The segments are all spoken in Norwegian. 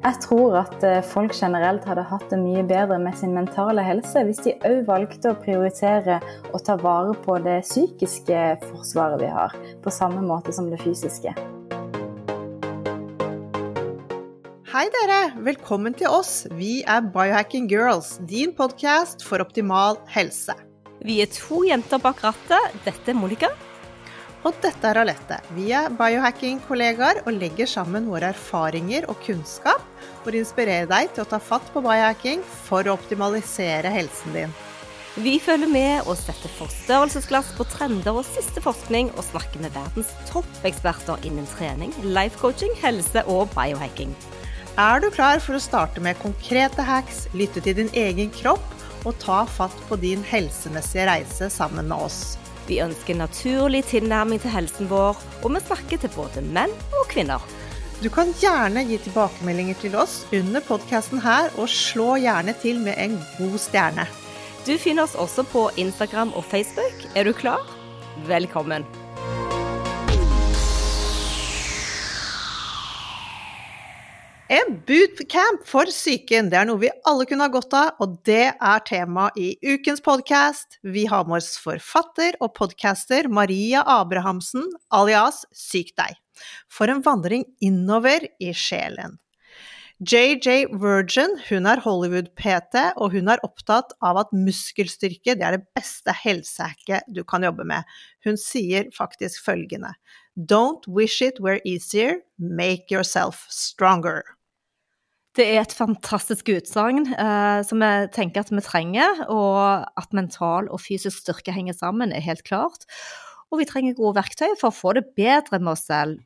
Jeg tror at eh, folk generelt hadde hatt det mye bedre med sin mentale helse hvis de òg valgte å prioritere å ta vare på det psykiske forsvaret vi har, på samme måte som det fysiske. Hei dere, velkommen til oss. Vi er Biohacking Girls, din podkast for optimal helse. Vi er to jenter bak rattet. Dette er Monica. Og dette er Alette. Vi er biohacking-kollegaer og legger sammen våre erfaringer og kunnskap for å inspirere deg til å ta fatt på biohacking for å optimalisere helsen din. Vi følger med og setter forstørrelsesglass på trender og siste forskning, og snakker med verdens toppeksperter innen trening, life coaching, helse og biohacking. Er du klar for å starte med konkrete hacks, lytte til din egen kropp og ta fatt på din helsemessige reise sammen med oss? Vi ønsker naturlig tilnærming til helsen vår, og vi snakker til både menn og kvinner. Du kan gjerne gi tilbakemeldinger til oss under podkasten her, og slå gjerne til med en god stjerne. Du finner oss også på Instagram og Facebook. Er du klar? Velkommen! En bootcamp for psyken, det er noe vi alle kunne ha godt av, og det er tema i ukens podkast. Vi har med oss forfatter og podcaster Maria Abrahamsen, alias Syk deg, for en vandring innover i sjelen. JJ Virgin hun er Hollywood-PT, og hun er opptatt av at muskelstyrke det er det beste helsehacket du kan jobbe med. Hun sier faktisk følgende Don't wish it were easier, make yourself stronger. Det er et fantastisk utsagn eh, som jeg tenker at vi trenger, og at mental og fysisk styrke henger sammen, er helt klart. Og vi trenger gode verktøy for å få det bedre med oss selv.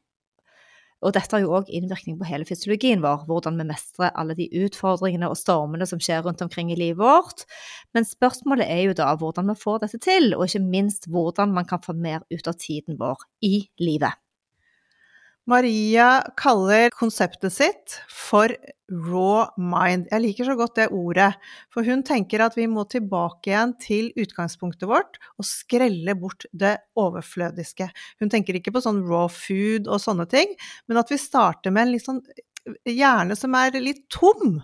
Og dette har jo òg innvirkning på hele fysiologien vår, hvordan vi mestrer alle de utfordringene og stormene som skjer rundt omkring i livet vårt. Men spørsmålet er jo da hvordan vi får dette til, og ikke minst hvordan man kan få mer ut av tiden vår i livet. Maria kaller konseptet sitt for raw mind. Jeg liker så godt det ordet, for hun tenker at vi må tilbake igjen til utgangspunktet vårt og skrelle bort det overflødiske. Hun tenker ikke på sånn raw food og sånne ting, men at vi starter med en litt sånn hjerne som er litt tom.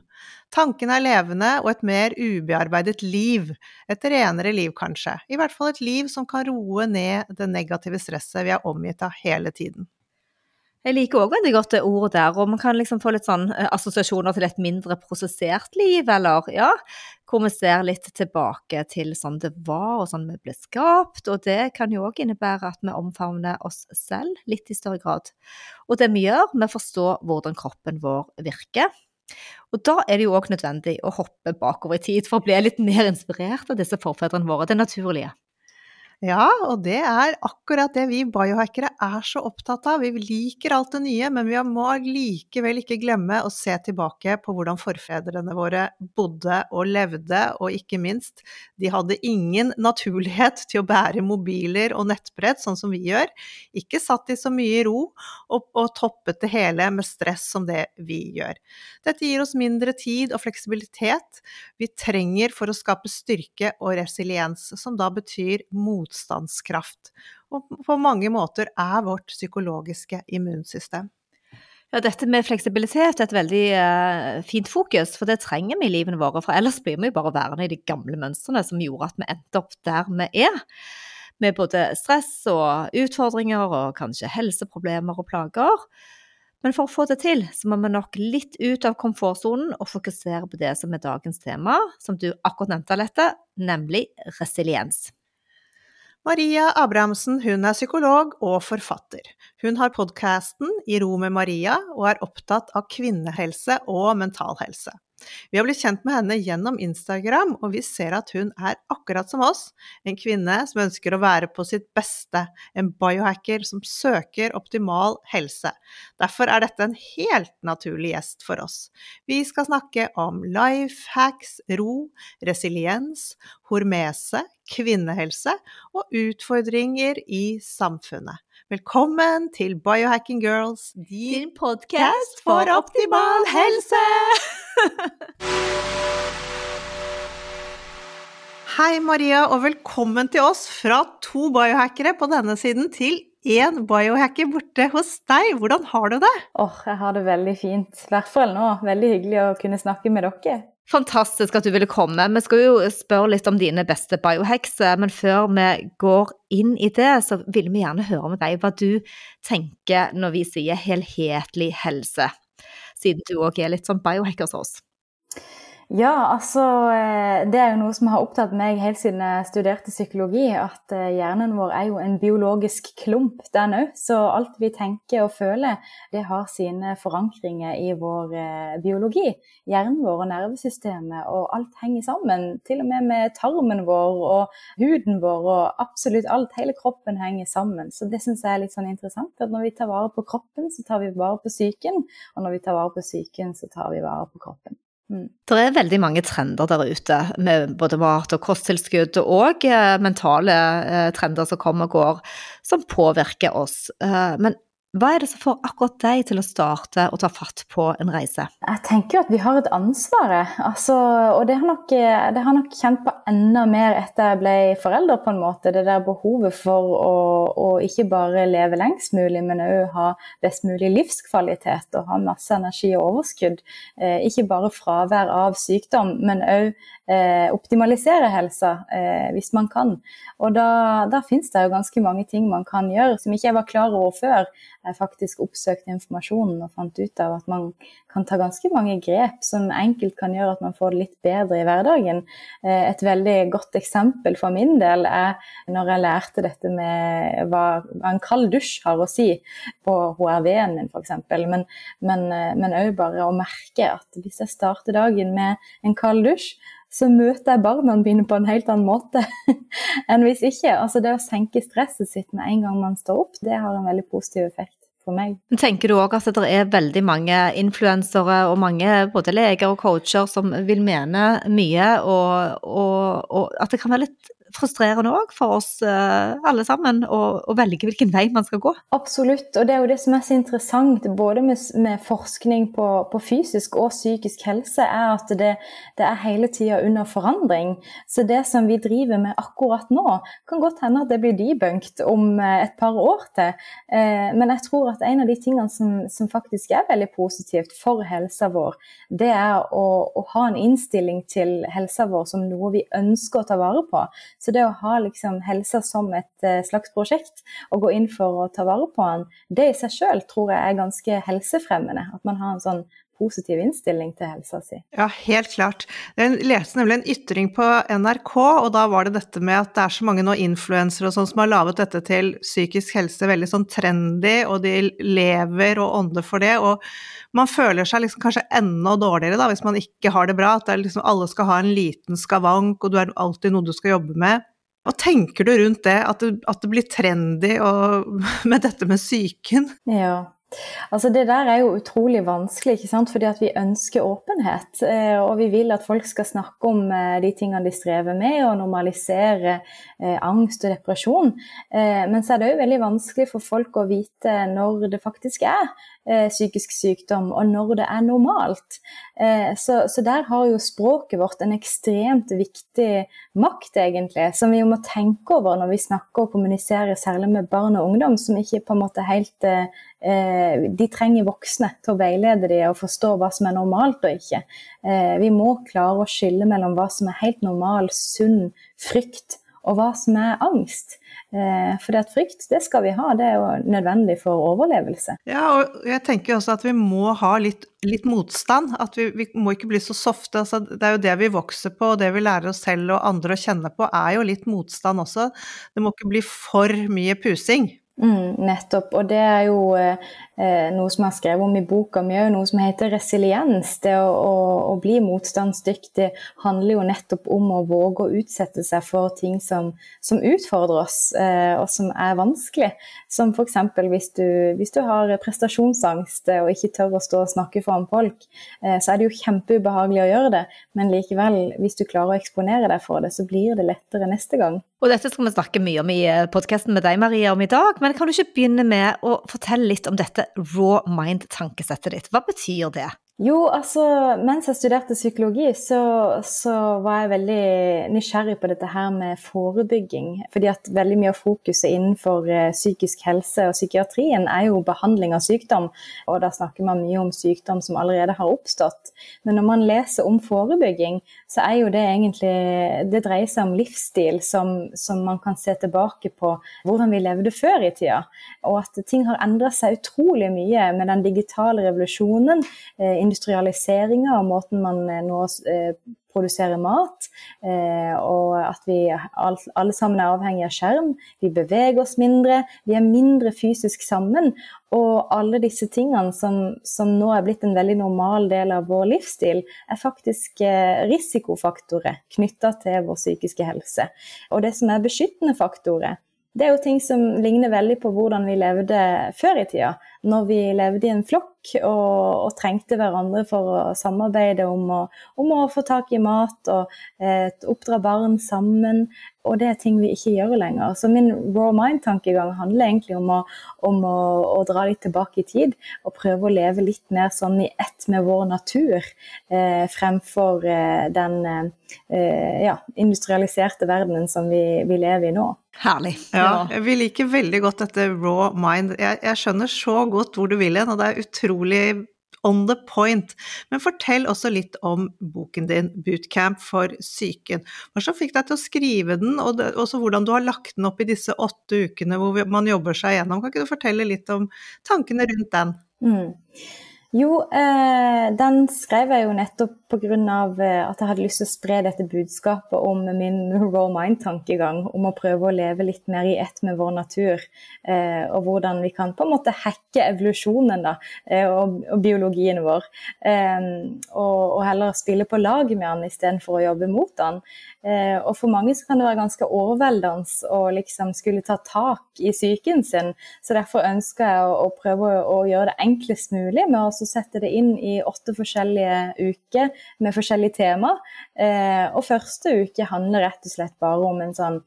Tanken er levende og et mer ubearbeidet liv. Et renere liv, kanskje. I hvert fall et liv som kan roe ned det negative stresset vi er omgitt av hele tiden. Jeg liker òg veldig godt det ordet der, og man kan liksom få litt sånn eh, assosiasjoner til et mindre prosessert liv, eller ja, hvor vi ser litt tilbake til sånn det var, og sånn vi ble skapt, og det kan jo òg innebære at vi omfavner oss selv litt i større grad. Og det vi gjør, vi forstår hvordan kroppen vår virker. Og da er det jo òg nødvendig å hoppe bakover i tid for å bli litt mer inspirert av disse forfedrene våre, det naturlige. Ja, og det er akkurat det vi biohackere er så opptatt av. Vi liker alt det nye, men vi må likevel ikke glemme å se tilbake på hvordan forfedrene våre bodde og levde, og ikke minst, de hadde ingen naturlighet til å bære mobiler og nettbrett sånn som vi gjør. Ikke satt de så mye i ro, og, og toppet det hele med stress som det vi gjør. Dette gir oss mindre tid og fleksibilitet vi trenger for å skape styrke og resiliens, som da betyr mot motstandskraft, og på mange måter er vårt psykologiske immunsystem. Ja, dette med fleksibilitet er et veldig uh, fint fokus, for det trenger vi i livene våre. For ellers blir vi bare værende i de gamle mønstrene som gjorde at vi endte opp der vi er. Med både stress og utfordringer og kanskje helseproblemer og plager. Men for å få det til, så må vi nok litt ut av komfortsonen og fokusere på det som er dagens tema, som du akkurat nevnte, Alette, nemlig resiliens. Maria Abrahamsen hun er psykolog og forfatter. Hun har podkasten I ro med Maria, og er opptatt av kvinnehelse og mental helse. Vi har blitt kjent med henne gjennom Instagram, og vi ser at hun er akkurat som oss, en kvinne som ønsker å være på sitt beste, en biohacker som søker optimal helse. Derfor er dette en helt naturlig gjest for oss. Vi skal snakke om life hacks, ro, resiliens, hormese, kvinnehelse og utfordringer i samfunnet. Velkommen til Biohacking Girls, din podkast for optimal helse! Hei Maria, og velkommen til oss fra to biohackere på denne siden til én biohacker borte hos deg. Hvordan har du det? Åh, oh, jeg har det veldig fint. I hvert fall nå. Veldig hyggelig å kunne snakke med dere. Fantastisk at du ville komme. Vi skal jo spørre litt om dine beste biohekser, men før vi går inn i det, så vil vi gjerne høre med deg hva du tenker når vi sier helhetlig helse, siden du òg er litt sånn biohacker hos oss. Ja, altså eh, Det er jo noe som har opptatt meg helt siden jeg studerte psykologi. At eh, hjernen vår er jo en biologisk klump, den òg. Så alt vi tenker og føler, det har sine forankringer i vår eh, biologi. Hjernen vår og nervesystemet og alt henger sammen. Til og med med tarmen vår og huden vår og absolutt alt. Hele kroppen henger sammen. Så det syns jeg er litt sånn interessant. At når vi tar vare på kroppen, så tar vi vare på psyken. Og når vi tar vare på psyken, så tar vi vare på kroppen. Mm. Det er veldig mange trender der ute med både mat og kosttilskudd og eh, mentale eh, trender som kommer og går, som påvirker oss. Eh, men hva er det som får akkurat deg til å starte og ta fatt på en reise? Jeg tenker jo at vi har et ansvar. Altså, og det har, nok, det har, nok, kjent på enda mer etter jeg ble forelder, på en måte. Det der behovet for å, å ikke bare leve lengst mulig, men òg ha best mulig livskvalitet og ha masse energi og overskudd. Eh, ikke bare fravær av sykdom, men òg eh, optimalisere helsa eh, hvis man kan. Og da, da finnes det jo ganske mange ting man kan gjøre som ikke jeg var klar over før faktisk oppsøkte informasjonen og fant ut av at man kan ta ganske mange grep som enkelt kan gjøre at man får det litt bedre i hverdagen. Eh, et veldig godt eksempel for min del er når jeg lærte dette med hva, en kald dusj har å si på HRV-en min f.eks. Men, òg eh, bare å merke at hvis jeg starter dagen med en kald dusj, så møter jeg barna mine på en helt annen måte enn hvis ikke. Altså det å senke stresset sitt med en gang man står opp, det har en veldig positiv effekt. For meg. Tenker du òg at det er veldig mange influensere og mange både leger og coacher som vil mene mye, og, og, og at det kan være litt frustrerende òg for oss uh, alle sammen å, velge hvilken vei man skal gå. Absolutt, og det er jo det som er så interessant både med, med forskning på, på, fysisk og psykisk helse, er at det, det er hele tida under forandring. Så det som vi driver med akkurat nå, kan godt hende at det blir debunket om uh, et par år til. Uh, men jeg tror at en av de tingene som, som, faktisk er veldig positivt for helsa vår, det er å, å ha en innstilling til helsa vår som noe vi ønsker å ta vare på. Så det å ha liksom helsa som et uh, slags prosjekt, og gå inn for å ta vare på den, det i seg sjøl tror jeg er ganske helsefremmende. At man har en sånn positiv innstilling til helsa si. Ja, helt klart. Jeg leste nemlig en ytring på NRK, og da var det dette med at det er så mange nå influensere og sånn som har laget dette til psykisk helse veldig sånn trendy, og de lever og ånder for det. og man føler seg liksom kanskje enda dårligere da, hvis man ikke har det bra. At det liksom, alle skal ha en liten skavank, og du er alltid noe du skal jobbe med. Hva tenker du rundt det, at det, at det blir trendy og, med dette med psyken? Ja, Altså Det der er jo utrolig vanskelig, ikke sant? fordi at vi ønsker åpenhet. Eh, og vi vil at folk skal snakke om eh, de tingene de strever med, og normalisere eh, angst og depresjon. Men så er det òg veldig vanskelig for folk å vite når det faktisk er psykisk sykdom, og når det er normalt. Så, så der har jo språket vårt en ekstremt viktig makt, egentlig, som vi jo må tenke over når vi snakker og kommuniserer, særlig med barn og ungdom, som ikke på en måte helt Eh, de trenger voksne til å veilede dem og forstå hva som er normalt og ikke. Eh, vi må klare å skille mellom hva som er helt normal, sunn frykt, og hva som er angst. Eh, for det at frykt, det skal vi ha, det er jo nødvendig for overlevelse. Ja, og jeg tenker også at vi må ha litt, litt motstand. At vi, vi, må ikke bli så softe. Altså, det er jo det vi vokser på, og det vi lærer oss selv og andre å kjenne på, er jo litt motstand også. Det må ikke bli for mye pusing. Mm, nettopp. Og det er jo eh, noe som jeg har skrevet om i boka mi òg, noe som heter resiliens. Det å, å, å, bli motstandsdyktig handler jo nettopp om å våge å utsette seg for ting som, som utfordrer oss, eh, og som er vanskelig. Som f.eks. Hvis, hvis du har prestasjonsangst og ikke tør å stå og snakke foran folk, eh, så er det jo kjempeubehagelig å gjøre det, men likevel, hvis du klarer å eksponere deg for det, så blir det lettere neste gang. Og dette skal vi snakke mye om i eh, podkasten med deg, Maria, om i dag. Men kan du ikke begynne med å fortelle litt om dette raw mind-tankesettet ditt? Hva betyr det? Jo, altså mens jeg studerte psykologi, så, så, var jeg veldig nysgjerrig på dette her med forebygging. Fordi at veldig mye av fokuset innenfor eh, psykisk helse og psykiatrien er jo behandling av sykdom. Og da snakker man mye om sykdom som allerede har oppstått. Men når man leser om forebygging, så er jo det egentlig Det dreier seg om livsstil som, som man kan se tilbake på hvordan vi levde før i tida. Og at ting har endra seg utrolig mye med den digitale revolusjonen. Eh, industrialiseringa og måten man eh, nå eh, produserer mat, eh, og at vi alle sammen er avhengig av skjerm. Vi beveger oss mindre, vi er mindre fysisk sammen. Og alle disse tingene som, som nå er blitt en veldig normal del av vår livsstil, er faktisk risikofaktorer knytta til vår psykiske helse. Og det som er beskyttende faktorer, det er jo ting som ligner veldig på hvordan vi levde før i tida når vi levde i en flokk og, og trengte hverandre for å samarbeide om å, om å få tak i mat og eh, oppdra barn sammen. Og det er ting vi ikke gjør lenger. Så min raw mind-tankegang handler egentlig om, å, om å, å, dra litt tilbake i tid og prøve å leve litt mer sånn i ett med vår natur, eh, fremfor eh, den eh, ja, industrialiserte verdenen som vi, vi lever i nå. Herlig. Ja, vi liker veldig godt dette raw mind. Jeg, jeg skjønner så godt hvor du vil hen, og det er utrolig on the point. Men fortell også litt om boken din, 'Bootcamp for psyken'. Hva som fikk deg til å skrive den, og også hvordan du har lagt den opp i disse åtte ukene hvor man jobber seg gjennom. Kan ikke du fortelle litt om tankene rundt den? Mm. Jo, eh, den skrev jeg jo nettopp pga. Eh, at jeg hadde lyst til å spre dette budskapet om min raw mind-tankegang. Om å prøve å leve litt mer i ett med vår natur. Eh, og hvordan vi kan på en måte hacke evolusjonen da, eh, og, og, biologien vår. Eh, og, og, heller spille på lag med den istedenfor å jobbe mot den. Eh, og for mange så kan det være ganske overveldende å liksom skulle ta tak i psyken sin. Så derfor ønsker jeg å, å prøve å, å, gjøre det enklest mulig med å sette det inn i åtte forskjellige uker med forskjellige tema. Eh, og første uke handler rett og slett bare om en sånn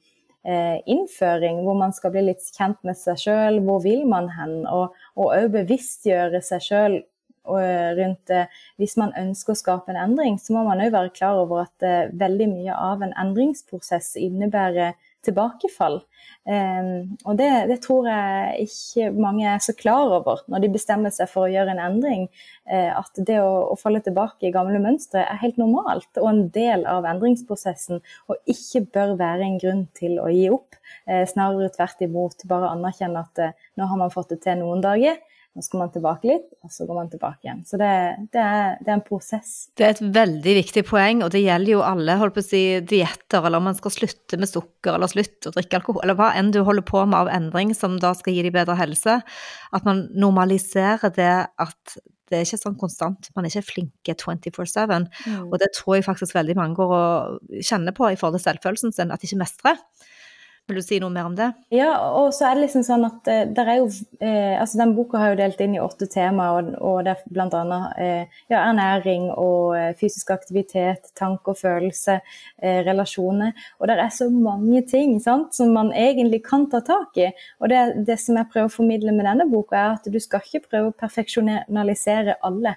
eh, innføring hvor man skal bli litt kjent med seg sjøl. Hvor vil man hen? Og òg bevisstgjøre seg sjøl Eh, rundt det. Hvis man ønsker å skape en endring, så må man òg være klar over at veldig mye av en endringsprosess innebærer tilbakefall. og det, det, tror jeg ikke mange er så klar over når de bestemmer seg for å gjøre en endring. at det å, å falle tilbake i gamle mønstre er helt normalt og en del av endringsprosessen, og ikke bør være en grunn til å gi opp. snarere tvert imot, bare anerkjenne at nå har man fått det til noen dager nå skal man tilbake litt, og så går man tilbake igjen. Så det, det, er, det, er, en prosess. Det er et veldig viktig poeng, og det gjelder jo alle holdt på å si, dietter, eller om man skal slutte med sukker, eller slutte å drikke alkohol, eller hva enn du holder på med av endring som da skal gi deg bedre helse. At man normaliserer det at det er ikke sånn konstant, man er ikke flinke 24-7. Mm. Og det tror jeg faktisk veldig mange går og kjenner på i forhold til selvfølelsen sin, at de ikke mestrer. Vil du si noe mer om det? Ja, og så er det liksom sånn at uh, der er jo eh, altså Den boka har jo delt inn i åtte temaer, og, og det er bl.a. eh, ja, ernæring og uh, fysisk aktivitet, tanke og følelse, relasjoner. Og det er så mange ting sant, som man egentlig kan ta tak i. Og det, det, som jeg prøver å formidle med denne boka, er at du skal ikke prøve å perfeksjonalisere alle.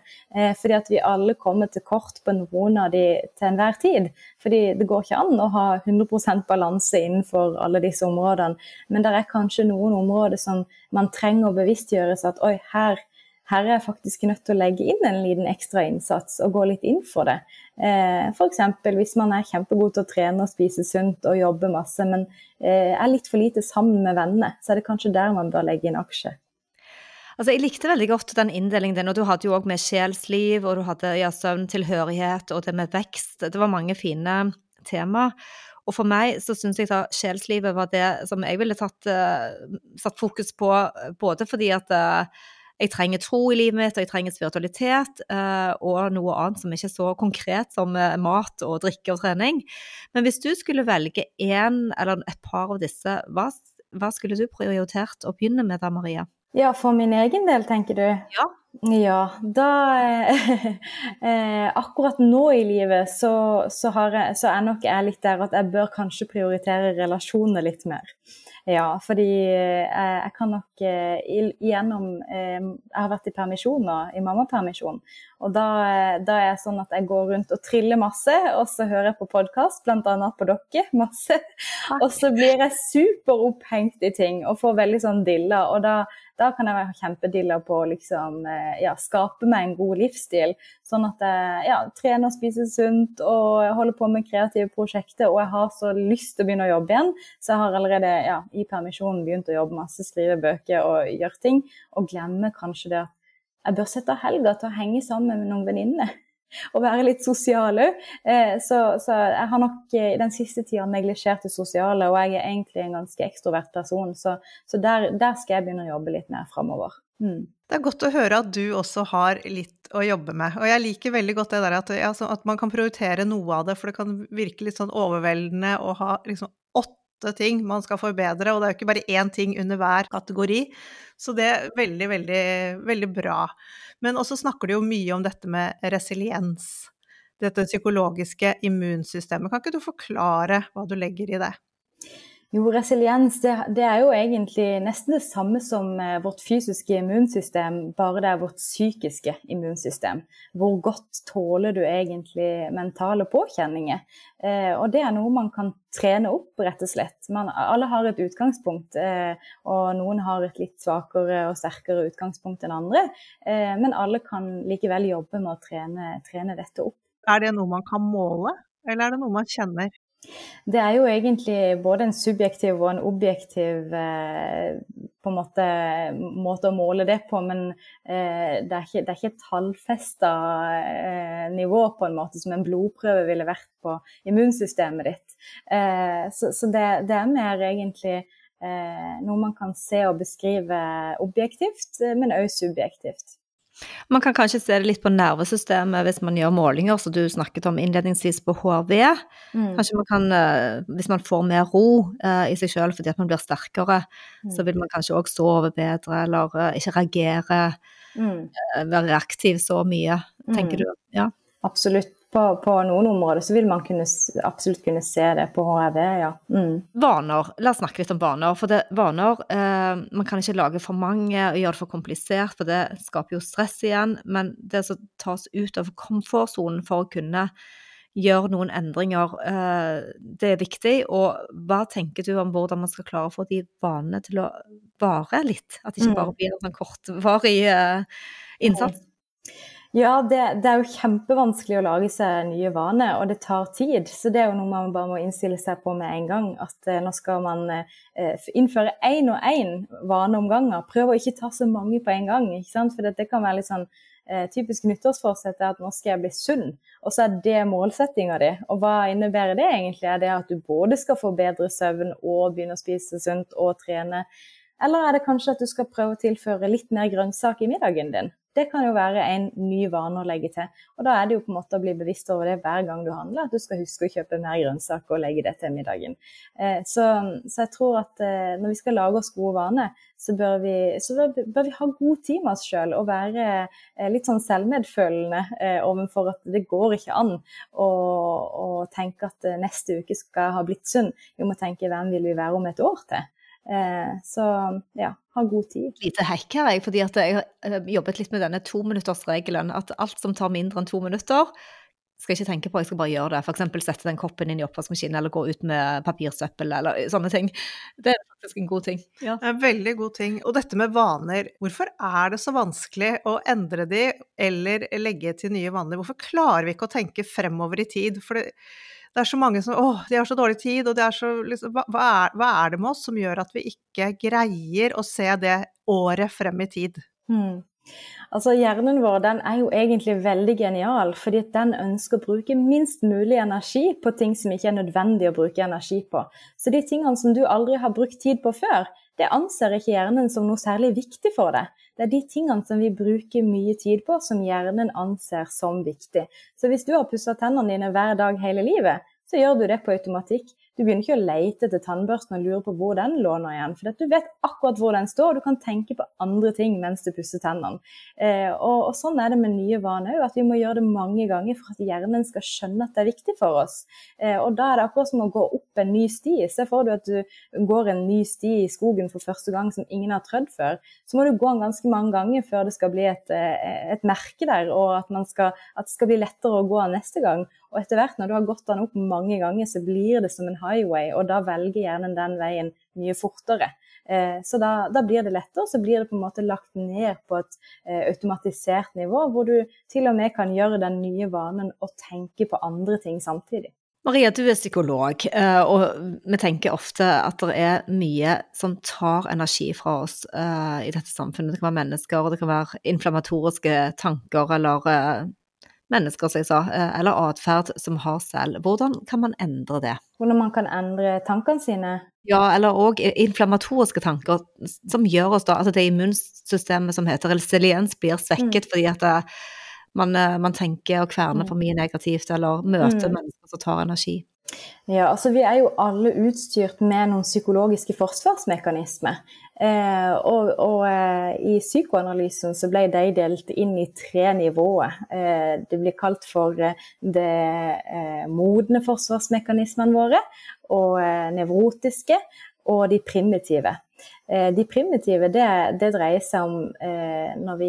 fordi at vi alle kommer til kort på noen av de til enhver tid. Fordi det går ikke an å ha 100% balanse innenfor alle disse områdene. Men det er kanskje noen områder som man trenger å bevisstgjøre seg at oi, her, her er jeg faktisk nødt til å legge inn en liten ekstra innsats og gå litt inn for det. Eh, F.eks. hvis man er kjempegod til å trene og spise sunt og jobbe masse, men eh, er litt for lite sammen med vennene, så er det kanskje der man bør legge inn aksje. Altså, jeg likte veldig godt den inndelingen din, og du hadde jo òg med sjelsliv, og du hadde ja, søvn, tilhørighet og det med vekst. Det var mange fine tema. Og for meg så syns jeg at sjelslivet var det som jeg ville tatt, uh, satt fokus på, både fordi at uh, jeg trenger tro i livet mitt, og jeg trenger spiritualitet, og noe annet som ikke er så konkret som mat og drikke og trening. Men hvis du skulle velge én eller et par av disse, hva, hva skulle du prioritert å begynne med da, Maria? Ja, for min egen del, tenker du? Ja. Ja, da eh, Akkurat nå i livet så, så, jeg, så, er nok jeg litt der at jeg bør kanskje prioritere relasjoner litt mer. Ja, fordi eh, jeg kan nok eh, igjennom eh, Jeg har vært i permisjon nå, i mammapermisjon. Og da, da, er jeg sånn at jeg går rundt og triller masse, og så hører jeg på podkast, bl.a. på dere, masse. Og så blir jeg superopphengt i ting og får veldig sånn dilla. Og da, da kan jeg være kjempedilla på å liksom, ja, skape meg en god livsstil. Sånn at jeg ja, trener og spiser sunt og holder på med kreative prosjekter. Og jeg har så lyst til å begynne å jobbe igjen, så jeg har allerede ja, i permisjonen begynt å jobbe masse, skrive bøker og gjøre ting. Og glemmer kanskje det at jeg bør sette av helga til å henge sammen med noen venninner og være litt sosial òg. Eh, så, så, jeg har nok i den siste tida neglisjert det sosiale, og jeg er egentlig en ganske ekstrovert person. Så, så der, der, skal jeg begynne å jobbe litt mer framover. Mm. Det er godt å høre at du også har litt å jobbe med. Og jeg liker veldig godt det der at, altså, at man kan prioritere noe av det, for det kan virke litt sånn overveldende å ha liksom åtte ting man skal forbedre, og det er jo ikke bare én ting under hver kategori. Så det er veldig, veldig, veldig bra. Men også snakker du jo mye om dette med resiliens. Dette psykologiske immunsystemet. Kan ikke du forklare hva du legger i det? Jo, resiliens det, det, er jo egentlig nesten det samme som eh, vårt fysiske immunsystem, bare det er vårt psykiske immunsystem. Hvor godt tåler du egentlig mentale påkjenninger? Eh, og det er noe man kan trene opp, rett og slett. Man, alle har et utgangspunkt, eh, og noen har et litt svakere og sterkere utgangspunkt enn andre. Eh, men alle kan likevel jobbe med å trene, trene dette opp. Er det noe man kan måle, eller er det noe man kjenner? Det er jo egentlig både en subjektiv og en objektiv eh, en måte, måte, å måle det på, men eh, det, er ikke, et tallfesta eh, nivå på en måte som en blodprøve ville vært på immunsystemet ditt. Eh, så, det, det, er mer egentlig noe man kan se og beskrive objektivt, men òg subjektivt. Man kan kanskje se det litt på nervesystemet hvis man gjør målinger, som du snakket om innledningsvis på HRV. Mm. Kanskje man kan, eh, hvis man får mer ro eh, i seg selv fordi at man blir sterkere, mm. så vil man kanskje òg sove bedre, eller eh, ikke reagere, mm. være reaktiv så mye, tenker mm. du? Ja. Absolutt på, på, noen områder så vil man kunne, absolutt kunne se det på HRV, ja. Mm. Vaner. La oss snakke litt om vaner. For det, vaner eh, Man kan ikke lage for mange og gjøre det for komplisert, for det skaper jo stress igjen. Men det som tas ut av komfortsonen for å kunne gjøre noen endringer, eh, det er viktig. Og hva tenker du om hvordan man skal klare å få de vanene til å vare litt? At det ikke mm. bare blir en sånn kortvarig eh, innsats? Ja, det, det, er jo kjempevanskelig å lage seg nye vaner, og det tar tid. Så det er jo noe man bare må innstille seg på med en gang. At eh, nå skal man eh, innføre én og én vane om gangen. Prøv å ikke ta så mange på en gang. ikke sant? For det, det kan være litt sånn eh, typisk nyttårsforsett at nå skal jeg bli sunn. Og så er det målsettinga di. Og hva innebærer det egentlig? Er det at du både skal få bedre søvn og begynne å spise sunt og trene? Eller er det kanskje at du skal prøve å tilføre litt mer grønnsak i middagen din? Det kan jo være en ny vane å legge til. Og da er det jo på en måte å bli bevisst over det hver gang du handler, at du skal huske å kjøpe mer grønnsaker og legge det til middagen. Eh, så, så, jeg tror at eh, når vi skal lage oss gode vaner, så bør vi, så bør, bør vi ha god tid med oss sjøl og være eh, litt sånn selvmedfølende overfor at det går ikke an å, å tenke at neste uke skal ha blitt sunn. Vi må tenke hvem vil vi være om et år til? Eh, så ja, ha god tid. Lite hekk her, jeg, fordi jeg har jobbet litt med denne tominuttersregelen. At alt som tar mindre enn to minutter, skal jeg ikke tenke på, jeg skal bare gjøre det. F.eks. sette den koppen inn i oppvaskmaskinen, eller gå ut med papirsøppel, eller sånne ting. Det er faktisk en god ting. Ja. Det er en veldig god ting. Og dette med vaner, hvorfor er det så vanskelig å endre de, eller legge til nye vaner? Hvorfor klarer vi ikke å tenke fremover i tid? For det det er så mange som Å, de har så dårlig tid, og det er så liksom, hva, er, hva, er, det med oss som gjør at vi ikke greier å se det året frem i tid? Hmm. Altså Hjernen vår den er jo egentlig veldig genial, fordi den ønsker å bruke minst mulig energi på ting som ikke er nødvendig å bruke energi på. Så de tingene som du aldri har brukt tid på før, det anser ikke hjernen som noe særlig viktig for deg. Det er de tingene som vi bruker mye tid på, som hjernen anser som viktig. Så hvis du har pussa tennene dine hver dag hele livet, så gjør du det på automatikk. Du begynner ikke å lete etter tannbørsten og lure på hvor den lå nå igjen. For du vet akkurat hvor den står, og du kan tenke på andre ting mens du pusser tennene. Eh, og, og, sånn er det med nye vaner at vi må gjøre det mange ganger for at hjernen skal skjønne at det er viktig for oss. Eh, og da er det akkurat som å gå opp en ny sti. Se for deg at du går en ny sti i skogen for første gang som ingen har trødd før. Så må du gå den ganske mange ganger før det skal bli et, eh, et merke der, og at, skal, at, det skal bli lettere å gå neste gang. Og etter hvert, når du har gått den opp mange ganger, så blir det som en highway, og da velger hjernen den veien mye fortere. Eh, så da, da, blir det lettere, så blir det på en måte lagt ned på et eh, automatisert nivå, hvor du til og med kan gjøre den nye vanen å tenke på andre ting samtidig. Maria, du er psykolog, eh, og vi tenker ofte at det er mye som tar energi fra oss i dette samfunnet. Det kan være mennesker, det kan være inflammatoriske tanker eller mennesker, som jeg sa, eller atferd som har selv. Hvordan kan man endre det? Hvordan man kan endre tankene sine? Ja, eller òg inflammatoriske tanker som gjør oss da Altså det immunsystemet som heter resiliens blir svekket mm. fordi at eh, man, eh, man, tenker og kverner mm. for mye negativt eller møter mm. mennesker som tar energi. Ja, altså Vi er jo alle utstyrt med noen psykologiske forsvarsmekanismer. Eh, og, og eh, i psykoanalysen så ble de delt inn i tre nivåer. Eh, det blir kalt for de det eh, modne forsvarsmekanismene våre, og eh, nevrotiske, og de primitive. de primitive det, det, dreier seg om når vi,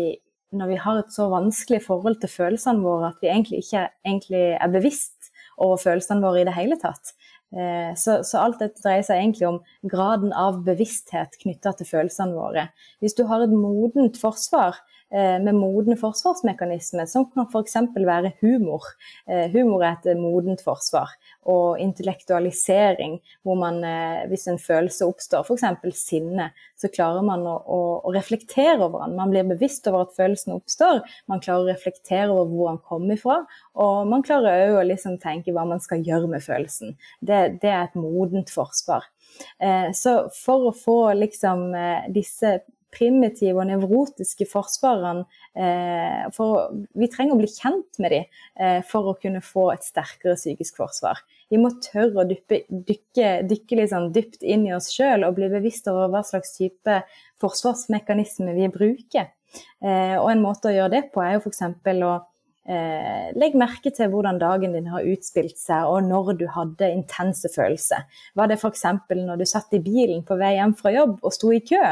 når, vi, har et så vanskelig forhold til følelsene våre at vi egentlig ikke egentlig er bevisst over følelsene våre i det hele tatt. Eh, så, så, alt dette dreier seg egentlig om graden av bevissthet knytta til følelsene våre. Hvis du har et modent forsvar, med modne forsvarsmekanismer, som kan f.eks. være humor. Eh, humor er et modent forsvar. Og intellektualisering, hvor man, eh, hvis en følelse oppstår, f.eks. sinne, så klarer man å, å, å, reflektere over den. Man blir bevisst over at følelsen oppstår, man klarer å reflektere over hvor den kommer ifra, og man klarer òg å liksom tenke hva man skal gjøre med følelsen. Det, det er et modent forsvar. Så for å få liksom disse primitive og nevrotiske forsvareren eh, for, Vi trenger å bli kjent med dem eh, for å kunne få et sterkere psykisk forsvar. Vi må tørre å dyppe, dykke, dykke liksom dypt inn i oss sjøl og bli bevisst over hva slags type forsvarsmekanisme vi bruker. Eh, og en måte å gjøre det på er jo f.eks. å eh, legge merke til hvordan dagen din har utspilt seg, og når du hadde intense følelser. Var det f.eks. når du satt i bilen på vei hjem fra jobb og sto i kø?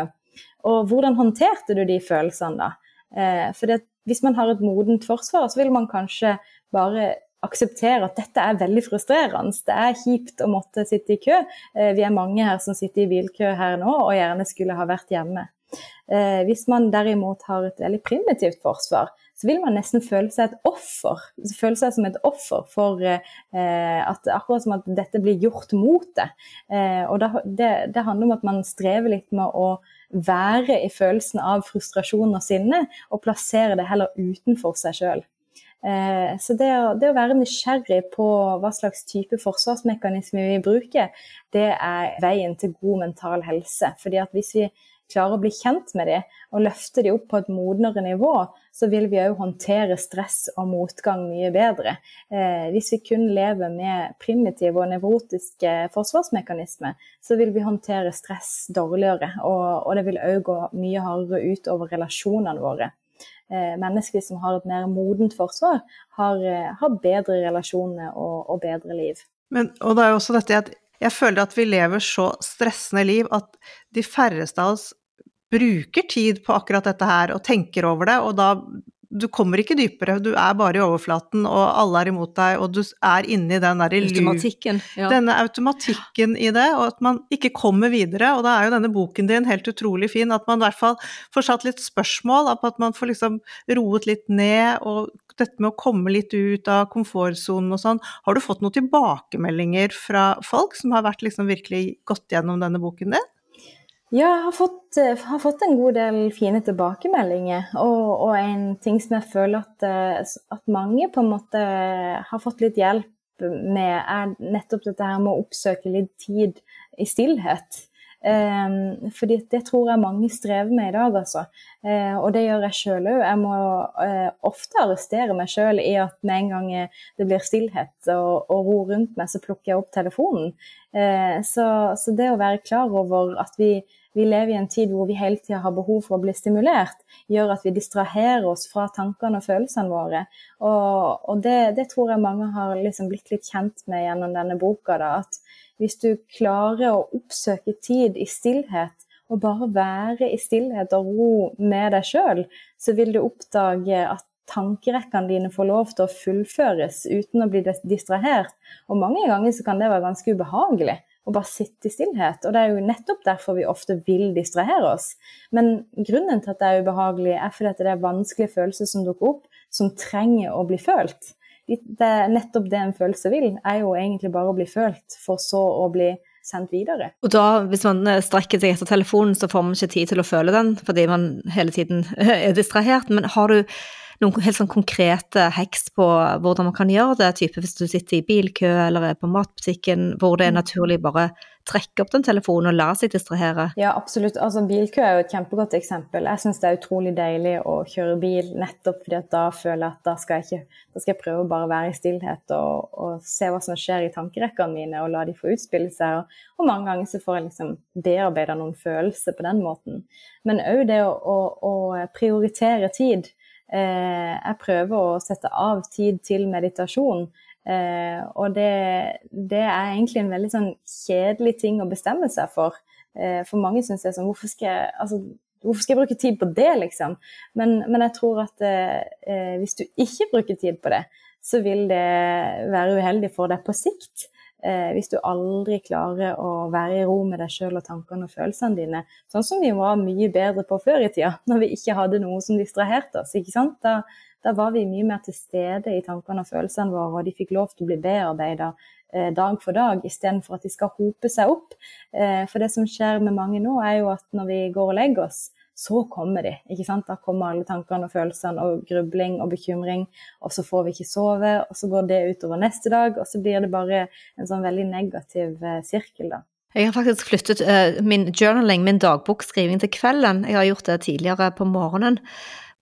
Og hvordan håndterte du de følelsene da? Eh, for hvis man har et modent forsvar, så vil man kanskje bare akseptere at dette er veldig frustrerende. Det er kjipt å måtte sitte i kø. Eh, vi er mange her som sitter i bilkø her nå, og gjerne skulle ha vært hjemme. Eh, hvis man derimot har et veldig primitivt forsvar, så vil man nesten føle seg et offer. Føle seg som et offer for eh, at akkurat som at dette blir gjort mot det. Eh, og det, det, handler om at man strever litt med å være i følelsen av frustrasjon og sinne, og plassere det heller utenfor seg sjøl. Eh, så det å, det å, være nysgjerrig på hva slags type forsvarsmekanisme vi bruker, det er veien til god mental helse. Fordi at hvis vi klarer å bli kjent med dem og løfte dem opp på et modnere nivå, så vil vi òg håndtere stress og motgang mye bedre. Eh, hvis vi kun lever med primitive og nevrotiske forsvarsmekanismer, så vil vi håndtere stress dårligere, og, og det vil òg gå mye hardere ut over relasjonene våre. Eh, mennesker som har et mer modent forsvar, har, eh, har bedre relasjoner og, og bedre liv. Men, og det er jo også dette at jeg føler at vi lever så stressende liv at de færreste av oss bruker tid på akkurat dette her og tenker over det, og da du kommer ikke dypere, du er bare i overflaten, og alle er imot deg, og du er inni den der Automatikken. Ja. Denne automatikken i det, og at man ikke kommer videre. Og da er jo denne boken din helt utrolig fin, at man i hvert fall får satt litt spørsmål, at man får liksom roet litt ned, og dette med å komme litt ut av komfortsonen og sånn. Har du fått noen tilbakemeldinger fra folk som har vært liksom virkelig gått gjennom denne boken din? Ja, jeg har fått, eh, har fått, en god del fine tilbakemeldinger. Og, og, en ting som jeg føler at, eh, at, mange på en måte har fått litt hjelp med, er nettopp dette her med å oppsøke litt tid i stillhet. Eh, fordi det tror jeg mange strever med i dag, altså. Eh, og det gjør jeg sjøl òg. Jeg må eh, ofte arrestere meg sjøl i at med en gang det blir stillhet og, og, ro rundt meg, så plukker jeg opp telefonen. Eh, så, så, det å være klar over at vi, vi lever i en tid hvor vi hele tida har behov for å bli stimulert, gjør at vi distraherer oss fra tankene og følelsene våre. Og, og det, det, tror jeg mange har liksom blitt litt kjent med gjennom denne boka. Da, at hvis du klarer å oppsøke tid i stillhet, og bare være i stillhet og ro med deg sjøl, så vil du oppdage at tankerekkene dine får lov til å fullføres uten å bli distrahert. Og mange ganger så kan det være ganske ubehagelig å bare sitte i stillhet. Og det er jo nettopp derfor vi ofte vil distrahere oss. Men grunnen til at det er ubehagelig, er fordi at det er vanskelige følelser som dukker opp, som trenger å bli følt det er nettopp det en følelse vil, er jo egentlig bare å bli følt, for så å bli sendt videre. Og da, hvis man eh, strekker seg etter telefonen, så får man ikke tid til å føle den, fordi man hele tiden er distrahert. Men har du noen helt sånn konkrete heks på hvordan man kan gjøre det? Type hvis du sitter i bilkø eller er på matbutikken, hvor det er mm. naturlig bare trekke opp den telefonen og la seg distrahere? Ja, absolutt. Altså, bilkø er jo et kjempegodt eksempel. Jeg syns det er utrolig deilig å kjøre bil nettopp fordi at da føler jeg at da skal jeg, ikke, da skal jeg prøve å bare være i stillhet og, og, se hva som skjer i tankerekkene mine, og la de få utspille seg. Og, og mange ganger så får jeg liksom bearbeida noen følelser på den måten. Men òg det å, å, å, prioritere tid. Eh, jeg prøver å sette av tid til meditasjon. Eh, og det, det, er egentlig en veldig sånn kjedelig ting å bestemme seg for. Eh, for mange syns jeg sånn hvorfor skal jeg, altså, hvorfor skal jeg bruke tid på det, liksom? Men, men jeg tror at eh, hvis du ikke bruker tid på det, så vil det være uheldig for deg på sikt. Eh, hvis du aldri klarer å være i ro med deg sjøl og tankene og følelsene dine, sånn som vi var mye bedre på før i tida, når vi ikke hadde noe som distraherte oss. ikke sant? Da, da var vi mye mer til stede i tankene og følelsene våre, og de fikk lov til å bli bearbeida eh, dag for dag, istedenfor at de skal hope seg opp. Eh, for det som skjer med mange nå, er jo at når vi går og legger oss, så kommer de. ikke sant? Da kommer alle tankene og følelsene og grubling og bekymring, og så får vi ikke sove, og så går det utover neste dag, og så blir det bare en sånn veldig negativ eh, sirkel, da. Jeg har faktisk flyttet uh, min journaling, min dagbokskriving, til kvelden. Jeg har gjort det tidligere på morgenen.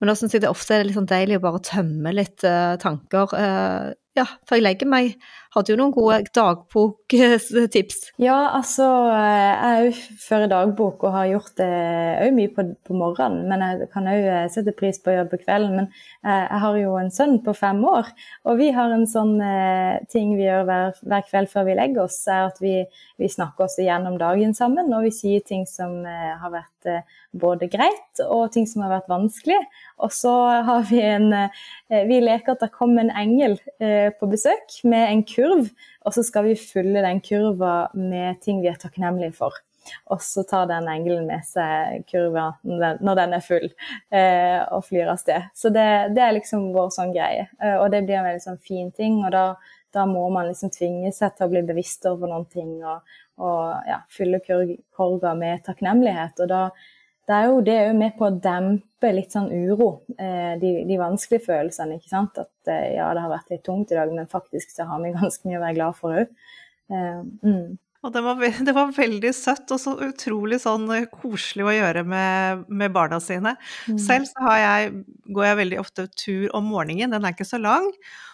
Men da syns jeg det ofte er litt sånn deilig å bare tømme litt uh, tanker. Uh, ja, for jeg legger meg. Hadde jo noen gode dagboktips. Ja, altså jeg òg fører dagbok og har gjort det òg mye på, på, morgenen. Men jeg kan òg sette pris på å gjøre på kvelden. Men jeg har jo en sønn på fem år, og vi har en sånn ting vi gjør hver, hver kveld før vi legger oss, er at vi, vi snakker oss igjennom dagen sammen, og vi sier ting som har vært både greit og ting som har vært vanskelig. Og så har vi en eh, Vi leker at det kom en engel eh, på besøk med en kurv, og så skal vi fylle den kurva med ting vi er takknemlige for. Og så tar den engelen med seg kurva når den er full, eh, og flyr av sted. Så det, det, er liksom vår sånn greie. Og det blir en veldig sånn fin ting. Og da, da, må man liksom tvinge seg til å bli bevisst over noen ting og, og ja, fylle kurva med takknemlighet. Og da det er jo det er jo med på å dempe litt sånn uro, eh, de, de, vanskelige følelsene. ikke sant? At eh, ja, det har vært litt tungt i dag, men faktisk så har vi ganske mye å være glad for òg. Eh, mm. Og det var, det var, veldig søtt og så utrolig sånn koselig å gjøre med, med barna sine. Mm. Selv så jeg, går jeg veldig ofte tur om morgenen, den er ikke så lang.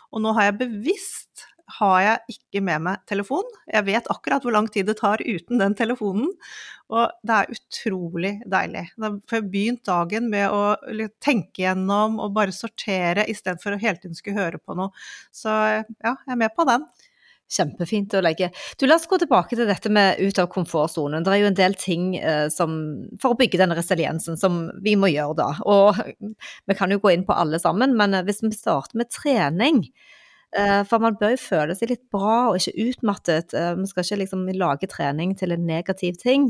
Og nå har jeg bevisst har jeg ikke med meg telefon. Jeg vet akkurat hvor lang tid det tar uten den telefonen, og det er utrolig deilig. Får jeg begynt dagen med å tenke gjennom og bare sortere istedenfor å hele tiden skulle høre på noe. Så ja, jeg er med på den. Kjempefint å legge. Du, La oss gå tilbake til dette med ut av komfortsonen. Det er jo en del ting eh, som, for å bygge denne resiliensen som vi må gjøre da. Og vi kan jo gå inn på alle sammen, men eh, hvis vi starter med trening, for man bør jo føle seg litt bra og ikke utmattet. Eh, man skal ikke liksom lage trening til en negativ ting.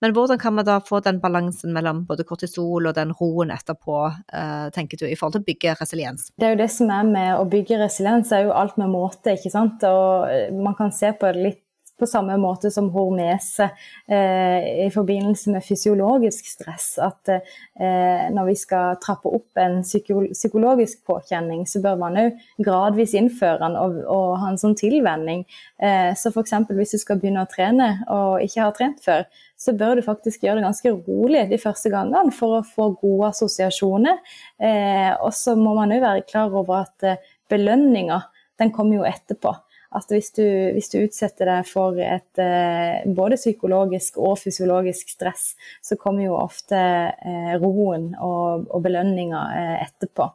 Men hvordan kan man da få den balansen mellom både kortisol og den roen etterpå, eh, tenker du, i forhold til å bygge resiliens? Det er jo det som er med å bygge resiliens, er jo alt med måte, ikke sant. Og man kan se på det litt på samme måte som hormese eh, i forbindelse med fysiologisk stress. At eh, når vi skal trappe opp en psyko psykologisk påkjenning, så bør man òg gradvis innføre den og, og, ha en sånn tilvenning. Eh, så f.eks. hvis du skal begynne å trene og ikke har trent før, så bør du faktisk gjøre det ganske rolig de første gangene for å få gode assosiasjoner. Eh, og så må man òg være klar over at eh, belønninga den kommer jo etterpå. At hvis du, hvis du utsetter deg for et eh, både psykologisk og fysiologisk stress, så kommer jo ofte eh, roen og, og belønninga eh, etterpå.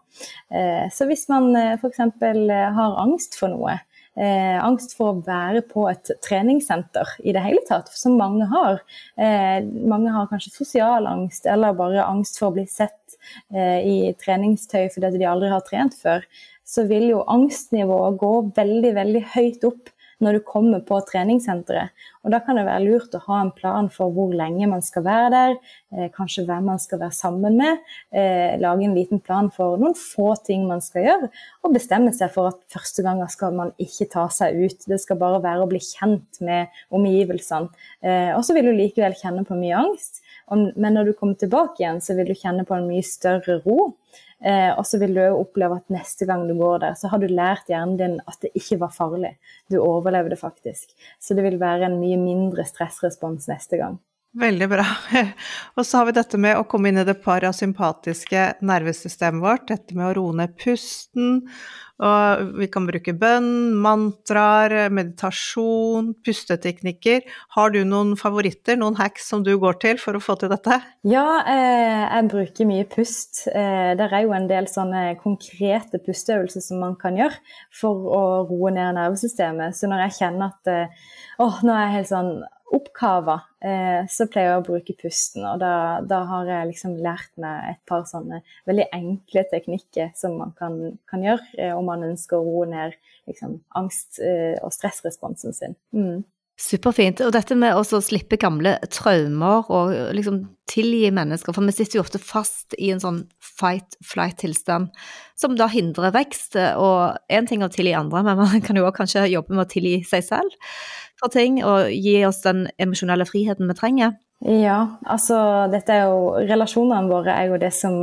Så hvis man eh, f.eks. har angst for noe, Eh, angst for å være på et treningssenter i det hele tatt, som mange har. Eh, mange har kanskje sosial angst, eller bare angst for å bli sett eh, i treningstøy fordi de aldri har trent før så vil jo angstnivået gå veldig, veldig høyt opp når du kommer på treningssenteret. Og da kan det være lurt å ha en plan for hvor lenge man skal være der, eh, kanskje hvem man skal være sammen med. Eh, lage en liten plan for noen få ting man skal gjøre, og bestemme seg for at første ganger skal man ikke ta seg ut. Det skal bare være å bli kjent med omgivelsene. Eh, og så vil du likevel kjenne på mye angst, men når du kommer tilbake igjen, så vil du kjenne på en mye større ro. Eh, og så vil du oppleve at neste gang du går der, så har du lært hjernen din at det ikke var farlig. Du overlevde faktisk. Så det vil være en mye mindre stressrespons neste gang. Veldig bra. Og så har vi dette med å komme inn i det parasympatiske nervesystemet vårt. Dette med å roe ned pusten og vi kan bruke bønn, mantraer, meditasjon, pusteteknikker. Har du noen favoritter, noen hacks som du går til for å få til dette? Ja, eh, jeg bruker mye pust. Eh, det er jo en del sånne konkrete pusteøvelser som man kan gjøre for å roe ned nervesystemet. Så når jeg kjenner at eh, åh, nå er jeg helt sånn oppkava, eh, så pleier jeg å bruke pusten. Og da, da, har jeg liksom lært meg et par sånne veldig enkle teknikker som man kan, kan gjøre eh, om man ønsker å roe ned liksom, angst- eh, og stressresponsen sin. Mm. Superfint. Og dette med å slippe gamle traumer og liksom tilgi mennesker, for vi sitter jo ofte fast i en sånn fight-flight-tilstand som da hindrer vekst. Og én ting å tilgi andre, men man kan jo også kanskje jobbe med å tilgi seg selv for ting og gi oss den emosjonelle friheten vi trenger. Ja, altså dette er jo Relasjonene våre er jo det som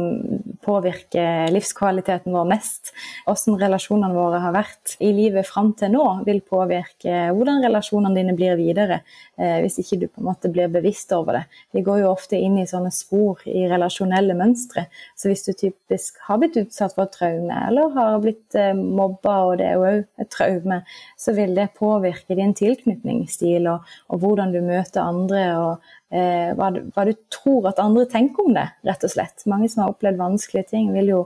påvirker livskvaliteten vår mest. Hvordan relasjonene våre har vært i livet fram til nå, vil påvirke hvordan relasjonene dine blir videre. Eh, hvis ikke du på en måte blir bevisst over det. Vi går jo ofte inn i sånne spor i relasjonelle mønstre. Så hvis du typisk har blitt utsatt for traume, eller har blitt eh, mobba, og det er jo òg et traume, så vil det påvirke din tilknytningsstil og, og hvordan du møter andre. og eh, hva, hva, du, tror at andre tenker om det, rett og slett. Mange som har opplevd vanskelige ting, vil jo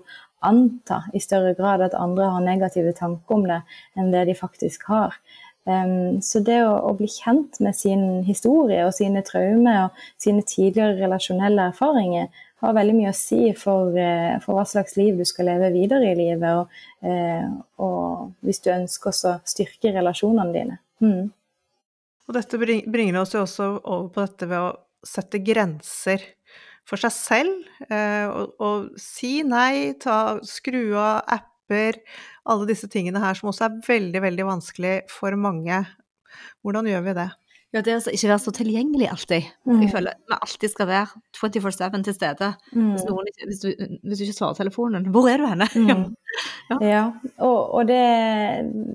anta i større grad at andre har negative tanker om det enn det de faktisk har. Um, så det å, å, bli kjent med sin historie og sine traumer og sine tidligere relasjonelle erfaringer har veldig mye å si for, uh, for hva slags liv du skal leve videre i livet, og, uh, og hvis du ønsker å styrke relasjonene dine. Mm. Og dette bringer oss jo også over på dette ved å sette grenser for seg selv, uh, og, og, si nei, ta, skru av apper, alle disse tingene her som også er veldig, veldig vanskelig for mange. Hvordan gjør vi det? Ja, det å ikke være så tilgjengelig alltid. Mm. Jeg føler vi alltid skal være 24-7 til stede. Mm. Hvis, noen, hvis, du, hvis, du, ikke svarer telefonen, hvor er du henne? Mm. ja. ja. og, og det,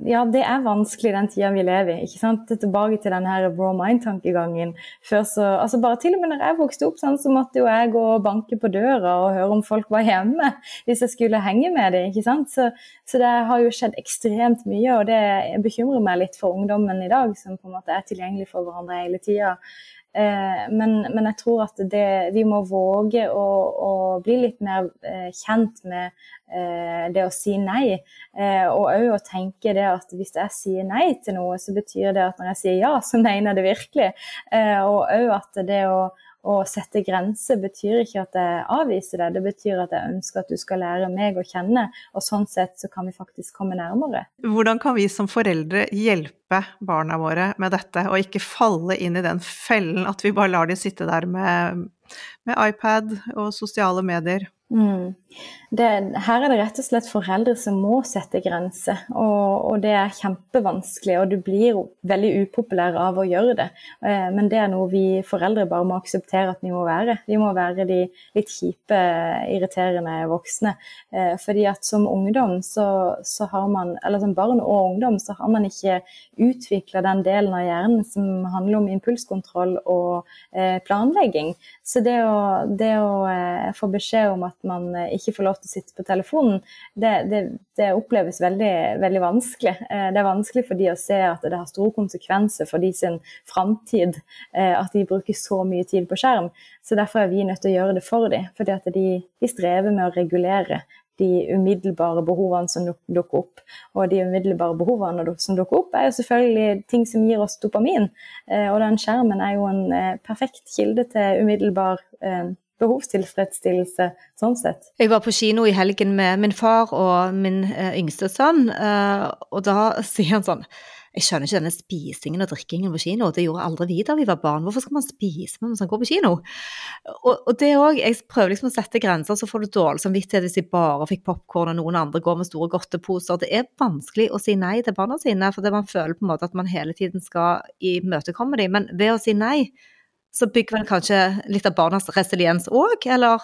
ja, det er vanskelig den tida vi lever i. ikke sant? Tilbake til den her raw mind-tankegangen. Før så, altså Bare til og med når jeg vokste opp, sånn, så måtte jo jeg gå og banke på døra og høre om folk var hjemme hvis jeg skulle henge med dem. ikke sant? Så, så det har jo skjedd ekstremt mye, og det bekymrer meg litt for ungdommen i dag, som på en måte er tilgjengelig for hverandre hele tida. Eh, men, men, jeg tror at det, vi må våge å, å bli litt mer eh, kjent med eh, det å si nei. og òg å tenke det at hvis jeg sier nei til noe, så betyr det at når jeg sier ja, så mener jeg det virkelig. og òg at det å å sette grenser betyr ikke at jeg avviser deg, det betyr at jeg ønsker at du skal lære meg å kjenne, og sånn sett så kan vi faktisk komme nærmere. Hvordan kan vi som foreldre hjelpe barna våre med dette, og ikke falle inn i den fellen at vi bare lar de sitte der med, med iPad og sosiale medier? Mm. Det, her er det rett og slett foreldre som må sette grenser, og, og, det er kjempevanskelig. Og du blir veldig upopulær av å gjøre det. Eh, men det er noe vi foreldre bare må akseptere at vi må være. Vi må være de litt kjipe, irriterende voksne. Eh, fordi at som ungdom så, så har man, eller som barn og ungdom, så har man ikke utvikla den delen av hjernen som handler om impulskontroll og eh, planlegging. Så det å, det å få beskjed om at man ikke får lov til å sitte på telefonen, det, det, det oppleves veldig, veldig, vanskelig. Eh, det er vanskelig for de å se at det har store konsekvenser for de sin framtid eh, at de bruker så mye tid på skjerm. Så derfor er vi nødt til å gjøre det for dem. Fordi at de, de strever med å regulere de umiddelbare behovene som dukker opp. Og de umiddelbare behovene som dukker opp, er jo selvfølgelig ting som gir oss dopamin. Eh, og den skjermen er jo en perfekt kilde til umiddelbar behovstilfredsstillelse sånn sett. Jeg var på kino i helgen med min far og min eh, yngste sønn, eh, og da sier han sånn jeg skjønner ikke denne spisingen og drikkingen på kino. Det gjorde aldri vi da vi var barn. Hvorfor skal man spise mens man går på kino? Og, og det òg, jeg prøver liksom å sette grenser, så får du dårlig samvittighet hvis de bare fikk popkorn og noen andre går med store godteposer. Det er vanskelig å si nei til barna sine, fordi man føler på en måte at man hele tiden skal imøtekomme dem. Men ved å si nei, så bygger vel kanskje litt av barnas resiliens òg, eller?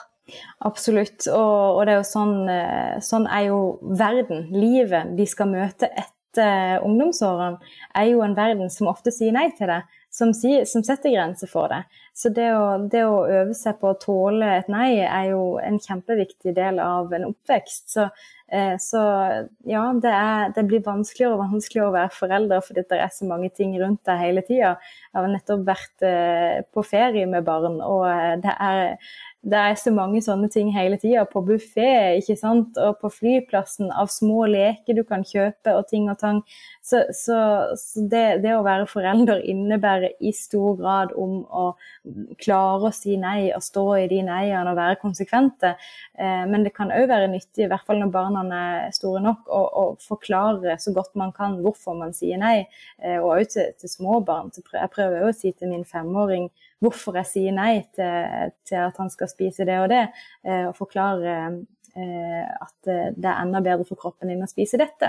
Absolutt, og, og, det er jo sånn, eh, sånn er jo verden, livet de skal møte etter ungdomsårene, er jo en verden som ofte sier nei til det, som, sier, som setter grenser for det. Så det å, det å, øve seg på å tåle et nei er jo en kjempeviktig del av en oppvekst. Så Eh, så ja, det, er, det, blir vanskeligere og vanskeligere å være forelder fordi det er så mange ting rundt deg hele tida. Jeg har nettopp vært eh, på ferie med barn, og eh, det er, det er så mange sånne ting hele tida. På buffé ikke sant? og på flyplassen av små leker du kan kjøpe og ting og tang. Så, så, så det, det, å være forelder innebærer i stor grad om å klare å si nei og stå i de neiene og være konsekvente. Eh, men det kan òg være nyttig, i hvert fall når barna er store nok, og, og forklare så godt man kan hvorfor man sier nei. Eh, og òg til, til små barn. Jeg prøver òg å si til min femåring hvorfor jeg sier nei til, til, at han skal spise det og det, eh, og forklare Eh, at det er enda bedre for kroppen din å spise dette.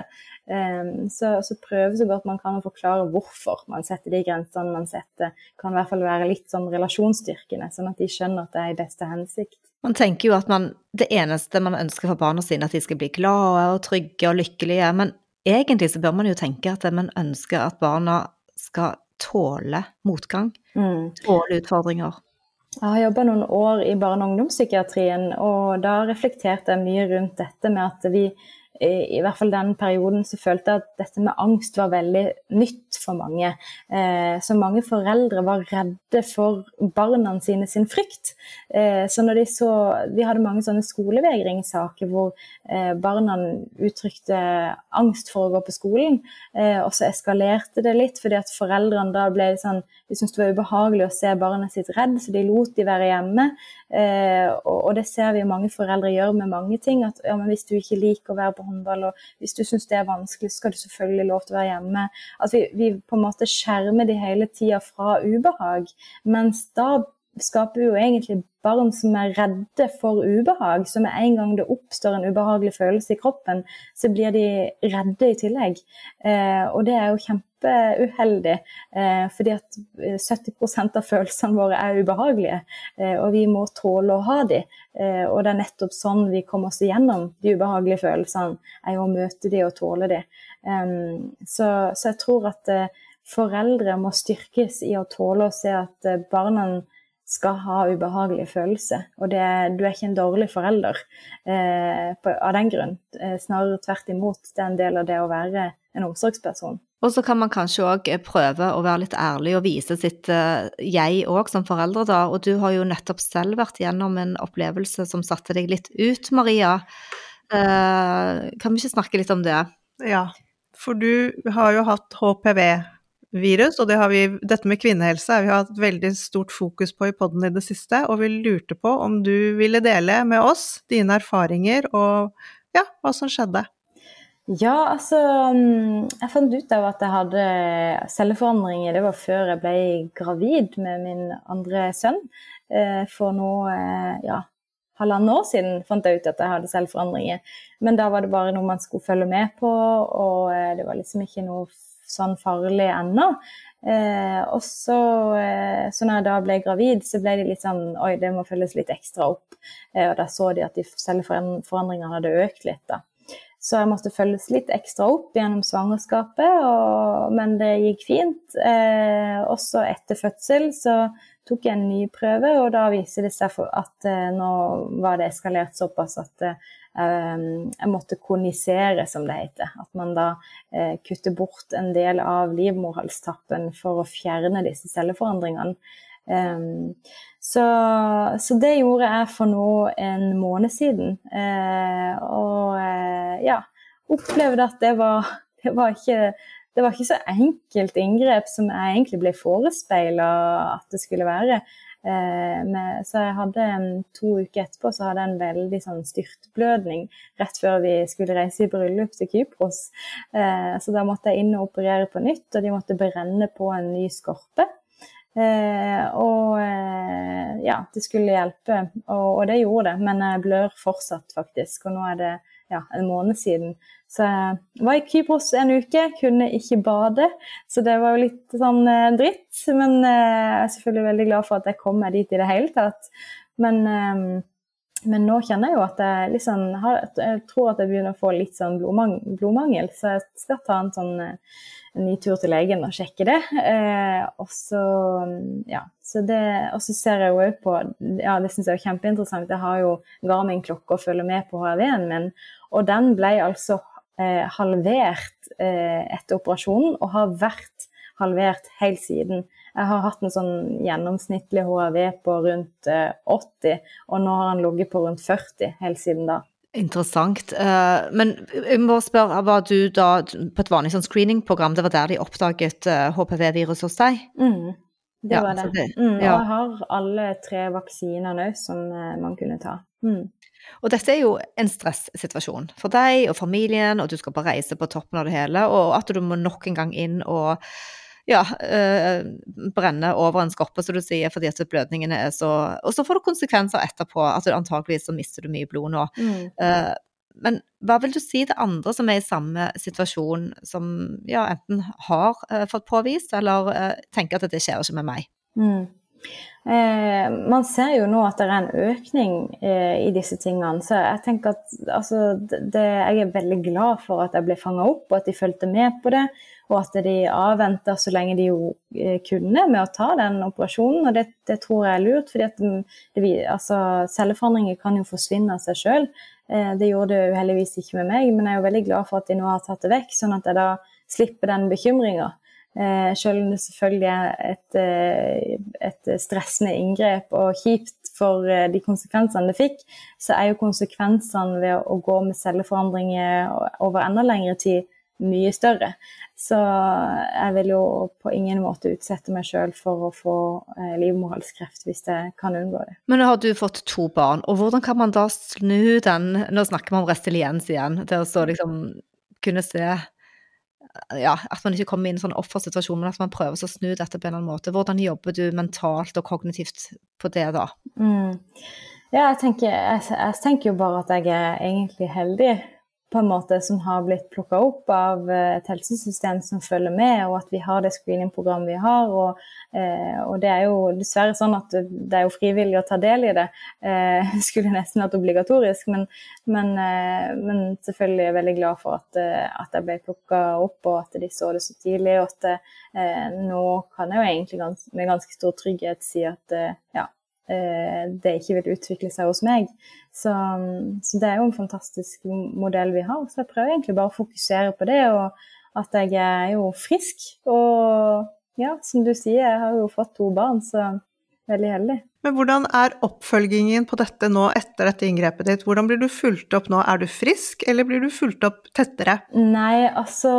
Så, så prøve så godt man kan å forklare hvorfor man setter de grensene man setter. Kan i hvert fall være litt sånn relasjonsstyrkende, sånn at de skjønner at det er i beste hensikt. Man tenker jo at man, det eneste man ønsker for barna sine, at de skal bli glade og trygge og lykkelige. Men egentlig så bør man jo tenke at man ønsker at barna skal tåle motgang, mm. tåle utfordringer. Jeg har jobba noen år i barne- og ungdomspsykiatrien, og da reflekterte jeg mye rundt dette med at vi i hvert fall den perioden så følte jeg at dette med angst var veldig nytt for mange. Eh, så mange foreldre var redde for barna sine sin frykt. Eh, så når de så Vi hadde mange sånne skolevegringssaker hvor eh, barna uttrykte angst for å gå på skolen, og så eskalerte det litt fordi at foreldrene da ble sånn De syntes det var ubehagelig å se barnet sitt redd, så de lot de være hjemme. Og det ser vi mange foreldre gjør med mange ting. at ja, hvis du ikke liker å være på håndball, og hvis du syns det er vanskelig, skal du selvfølgelig lov til å være hjemme. Altså, vi, vi på en måte skjermer de hele tida fra ubehag, mens da skaper jo egentlig barn som er redde for ubehag. Så med en gang det oppstår en ubehagelig følelse i kroppen, så blir de redde i tillegg. Eh, og det er jo kjempeuheldig, eh, fordi at 70% av følelsene våre er ubehagelige. Eh, og vi må tåle å ha de. Eh, og det er nettopp sånn vi kommer oss igjennom de ubehagelige følelsene, er jo å møte de og tåle de. Så, så, jeg tror at eh, foreldre må styrkes i å tåle å se at eh, barna skal ha ubehagelige følelser. Og det, du er ikke en dårlig forelder eh, på, av den grunn. Eh, snarere tvert imot. Det er en del av det å være en omsorgsperson. Og så kan man kanskje òg prøve å være litt ærlig og vise sitt uh, jeg òg som foreldre, da. Og du har jo nettopp selv vært gjennom en opplevelse som satte deg litt ut, Maria. Eh, kan vi ikke snakke litt om det? Ja, for du har jo hatt HPV virus, og det vi, dette med kvinnehelse har vi hatt veldig stort fokus på i poden i det siste, og vi lurte på om du ville dele med oss dine erfaringer og ja, hva som skjedde. Ja, altså mm, Jeg fant ut av at jeg hadde celleforandringer. Det var før jeg ble gravid med min andre sønn. Eh, for nå eh, ja, halvannet år siden fant jeg ut at jeg hadde celleforandringer. Men da var det bare noe man skulle følge med på, og eh, det var liksom ikke noe sånn farlig ennå. Eh, og så, eh, så når jeg da ble gravid, så ble de litt sånn Oi, det må følges litt ekstra opp. Eh, og da så de at de celleforandringene hadde økt litt, da. Så jeg måtte følges litt ekstra opp gjennom svangerskapet, og, men det gikk fint. Eh, også etter fødsel så tok en ny prøve, og da viser det seg at eh, nå var det eskalert såpass at eh, jeg måtte konisere, som det heter. At man da eh, kutter bort en del av livmorhalstappen for å fjerne disse celleforandringene. Um, så, så, det gjorde jeg for nå en måned siden. Uh, og uh, ja, opplevde at det var, det var, ikke, det var ikke så enkelt inngrep som jeg egentlig ble forespeila at det skulle være. Uh, med, så jeg hadde to uker etterpå så hadde jeg en veldig sånn styrtblødning rett før vi skulle reise i bryllup til Kypros. så da måtte jeg inn og operere på nytt, og de måtte brenne på en ny skorpe. Eh, og eh, ja, det skulle hjelpe, og, og, det gjorde det. Men jeg blør fortsatt, faktisk. Og nå er det ja, en måned siden. Så jeg var i Kypros en uke, kunne ikke bade. Så det var jo litt sånn eh, dritt. Men eh, jeg er selvfølgelig veldig glad for at jeg kom meg dit i det hele tatt. Men, eh, men nå kjenner jeg jo at jeg liksom har, Jeg tror at jeg begynner å få litt sånn blodmangel, så jeg skal ta en sånn eh, en ny tur til legen og sjekke det. Eh, og så ja, så det, ser jeg jo òg på Ja, det syns jeg er kjempeinteressant. Jeg har jo Garmin-klokke og følger med på HRV-en min, og den ble altså eh, halvert eh, etter operasjonen, og har vært halvert helt siden. Jeg har hatt en sånn gjennomsnittlig HRV på rundt 80, eh, og nå har han ligget på rundt 40 helt siden da. Interessant. Eh, men jeg må spørre, var du da på et vanlig sånn screeningprogram, det var der de oppdaget HPV-virus eh, hos deg? Mm, det ja, var det. det mm, og jeg har alle tre vaksiner òg som eh, man kunne ta. Mm. Og dette er jo en stressituasjon for deg og familien, og du skal på reise på toppen av det hele, og at du må nok en gang inn og ja, øh, brenne over en skorpe, som du sier, fordi at blødningene er så Og så får det konsekvenser etterpå, at du antageligvis så mister du mye blod nå. Mm. Uh, men hva vil du si til andre som er i samme situasjon, som ja, enten har uh, fått påvist, eller uh, tenker at det skjer ikke med meg? Mm. Eh, man ser jo nå at det er en økning eh, i disse tingene. Så jeg tenker at altså, det, jeg er veldig glad for at jeg ble fanga opp, og at de fulgte med på det og at de avventer så lenge de jo eh, kunne med å ta den operasjonen. Og det, det tror jeg er lurt, fordi at altså, celleforandringer kan jo forsvinne av seg sjøl. Eh, det gjorde det jo heldigvis ikke med meg, men jeg er jo veldig glad for at de nå har tatt det vekk, sånn at jeg da slipper den bekymringa. Eh, selv om det selvfølgelig er et, et stressende inngrep og kjipt for de konsekvensene det fikk, så er jo konsekvensene ved å gå med celleforandringer over enda lengre tid mye større. Så jeg vil jo på ingen måte utsette meg sjøl for å få eh, livmorhalskreft hvis jeg kan unngå det. Men nå har du fått to barn, og hvordan kan man da snu den Nå snakker vi om resiliens igjen. til å liksom kunne se ja, at man ikke kommer inn i en sånn offersituasjon, men at man prøver å snu dette på en eller annen måte. Hvordan jobber du mentalt og kognitivt på det da? Mm. Ja, jeg tenker, jeg, jeg tenker jo bare at jeg er egentlig heldig på en måte som har blitt plukka opp av eh, et helsesystem som følger med, og at vi har det screeningprogrammet vi har. Og, eh, og, det er jo dessverre sånn at det er jo frivillig å ta del i det. Eh, skulle nesten vært obligatorisk, men, men, men, selvfølgelig er jeg veldig glad for at, at jeg ble plukka opp, og at de så det så tidlig. Og at nå kan jeg jo egentlig gans med ganske stor trygghet si at ja, det ikke vil utvikle seg hos meg. Så, så, det er jo en fantastisk modell vi har. Så jeg prøver egentlig bare å fokusere på det, og at jeg er jo frisk. Og ja, som du sier, jeg har jo fått to barn, så veldig heldig. Men hvordan er oppfølgingen på dette nå etter dette inngrepet ditt? Hvordan blir du fulgt opp nå? Er du frisk, eller blir du fulgt opp tettere? Nei, altså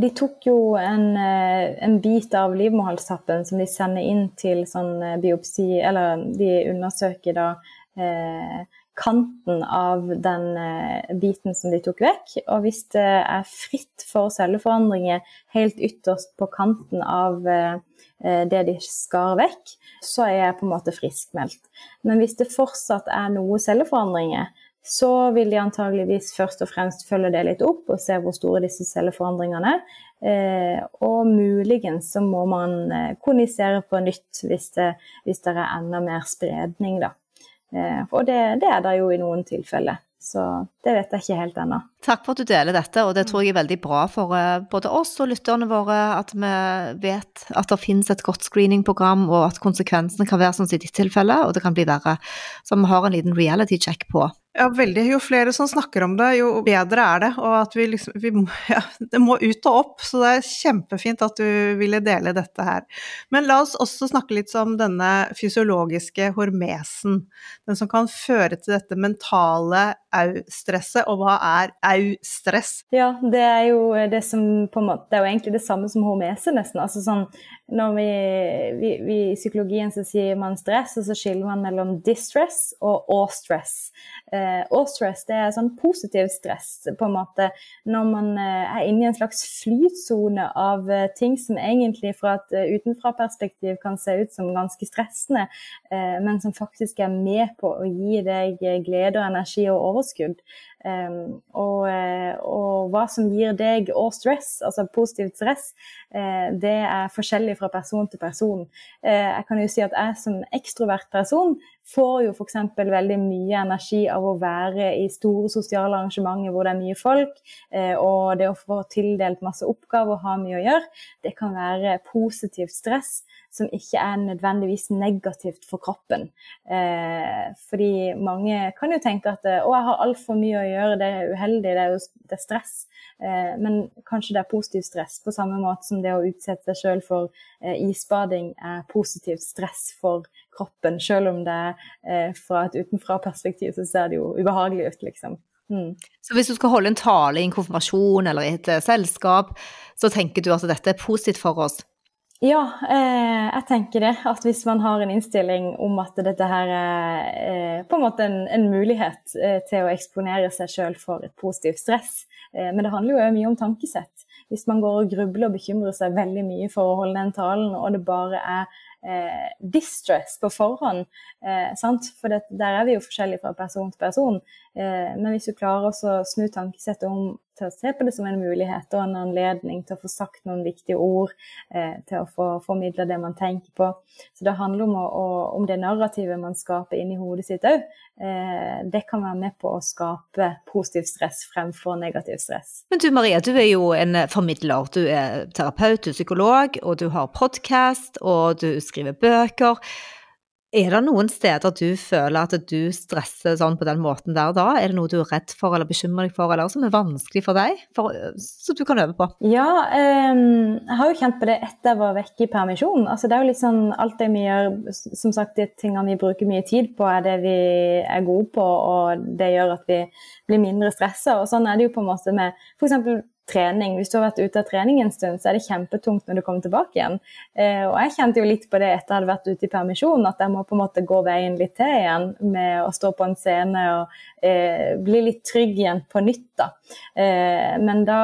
De tok jo en, eh, en bit av livmorhalstappen som de sender inn til sånn eh, biopsi Eller de undersøker da eh, kanten av den eh, biten som de tok vekk. Og hvis det er fritt for celleforandringer helt ytterst på kanten av eh, det de skar vekk, så er jeg på en måte friskmeldt. Men hvis det fortsatt er noe celleforandringer, så vil de antageligvis først og fremst følge det litt opp og se hvor store disse celleforandringene er. Eh, og muligens så må man konisere på nytt hvis det, hvis det er enda mer spredning, da. Eh, og det, det er det jo i noen tilfeller. Så det vet jeg ikke helt ennå. Takk for at du deler dette, og det tror jeg er veldig bra for både oss og lytterne våre at vi vet at det finnes et godt screeningprogram, og at konsekvensene kan være sånn som i ditt tilfelle, og det kan bli verre. Så vi har en liten reality check på. Ja, veldig. Jo flere som snakker om det, jo bedre er det. Og at vi liksom vi må, ja, Det må ut og opp, så det er kjempefint at du ville dele dette her. Men la oss også snakke litt om denne fysiologiske hormesen. Den som kan føre til dette mentale au-stresset. Og hva er au-stress? Ja, det er jo det som på en måte Det er jo egentlig det samme som hormese, nesten. Altså sånn når vi, vi, vi, I psykologien så sier man stress, og så skiller man mellom distress og awe-stress. Eh, awe-stress det er sånn positiv stress, på en måte, når man eh, er inne i en slags flytsone av eh, ting som egentlig fra et uh, utenfra-perspektiv kan se ut som ganske stressende, eh, men som faktisk er med på å gi deg glede og energi og overskudd. Um, og, eh, og, hva som gir deg og stress, altså positivt stress, uh, det er forskjellig fra person til person. Uh, jeg kan jo si at jeg som ekstrovert person får jo f.eks. veldig mye energi av å være i store sosiale arrangementer hvor det er mye folk, uh, og det å få tildelt masse oppgaver og ha mye å gjøre, det kan være positivt stress som ikke er nødvendigvis negativt for kroppen. Eh, fordi mange kan jo tenke at å, jeg har altfor mye å gjøre, det er uheldig, det er jo det er stress. Eh, men kanskje det er positivt stress, på samme måte som det å utsette seg sjøl for eh, isbading er positivt stress for kroppen, selv om det er eh, fra et utenfra-perspektiv så ser det jo ubehagelig ut, liksom. Mm. Så hvis du skal holde en tale i en konfirmasjon eller i et eh, selskap, så tenker du at dette er positivt for oss? Ja, eh, jeg tenker det. At hvis man har en innstilling om at dette her er eh, på en måte en, en mulighet eh, til å eksponere seg sjøl for et positivt stress. Eh, men det handler jo mye om tankesett. Hvis man går og grubler og bekymrer seg veldig mye for å holde den talen, og det bare er eh, distress på forhånd. Eh, For det, der er vi jo forskjellige fra person til person. Eh, men hvis du klarer å snu tankesettet om til å se på det som en mulighet og en anledning til å få sagt noen viktige ord, eh, til å få formidle det man tenker på. Så det handler om, å, om det narrativet man skaper inni hodet sitt òg. Eh, det kan være med på å skape positiv stress fremfor negativ stress. Men du Maria, du er jo en formidler. Du er terapeut, du er psykolog, og du har podkast, og du skriver bøker. Er det noen steder du føler at du stresser sånn på den måten der da? Er det noe du er redd for eller bekymrer deg for, eller som er vanskelig for deg, for, som du kan øve på? Ja, um, jeg har jo kjent på det etter jeg var vekke i permisjon. Altså, det er jo litt sånn alt det vi gjør, som sagt, de tingene vi bruker mye tid på, er det vi er gode på, og det gjør at vi blir mindre stressa. Og sånn er det jo på en måte med f.eks trening. Hvis du har vært ute av trening en stund, så er det kjempetungt når du kommer tilbake igjen. Eh, og jeg kjente jo litt på det etter jeg hadde vært ute i permisjon, at jeg må på en måte gå veien litt til igjen med å stå på en scene og eh, bli litt trygg igjen på nytt. da. Eh, men da,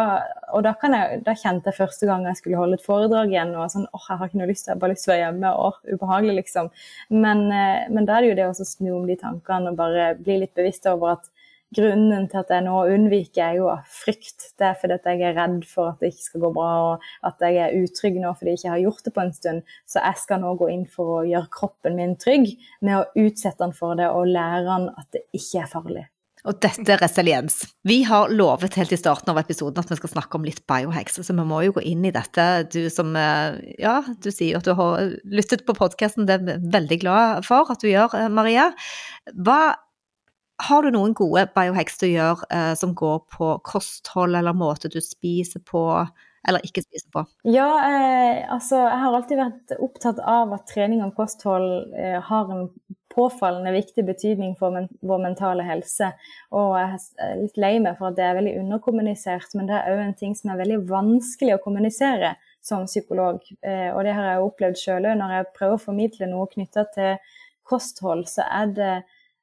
og da, jeg, da, kjente jeg første gang jeg skulle holde et foredrag igjen og sånn åh, jeg har ikke noe lyst, jeg har bare lyst til å være hjemme. åh, ubehagelig, liksom. Men, eh, men da er det jo det å snu om de tankene og bare bli litt bevisst over at grunnen til at jeg nå unnviker, er jo frykt. Det er fordi at jeg er redd for at det ikke skal gå bra, og at jeg er utrygg nå fordi jeg ikke har gjort det på en stund. Så jeg skal nå gå inn for å gjøre kroppen min trygg med å utsette den for det og lære den at det ikke er farlig. Og dette er resiliens. Vi har lovet helt i starten av episoden at vi skal snakke om litt biohacks, så vi må jo gå inn i dette. Du som eh, Ja, du sier at du har lyttet på podkasten, det er jeg veldig glad for at du gjør, eh, Maria. Hva har du noen gode biohacks du gjør eh, som går på kosthold eller måte du spiser på eller ikke spiser på? Ja, eh, altså jeg har alltid vært opptatt av at trening og kosthold eh, har en påfallende viktig betydning for men vår mentale helse. Og jeg er litt lei meg for at det er veldig underkommunisert, men det er òg en ting som er veldig vanskelig å kommunisere som psykolog. Eh, og det har jeg opplevd sjøl òg når jeg prøver å formidle noe knytta til kosthold, så er det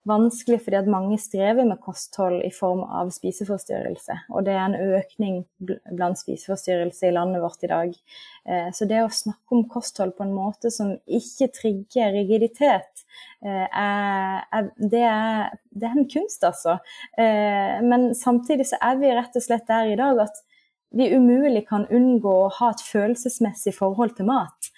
vanskelig fordi at mange strever med kosthold i form av spiseforstyrrelse. Og det er en økning blant spiseforstyrrelser i landet vårt i dag. Eh, så det å snakke om kosthold på en måte som ikke trigger rigiditet, eh, det, er, det, er, en kunst, altså. Eh, men samtidig så er vi rett og slett der i dag at vi umulig kan unngå å ha et følelsesmessig forhold til mat.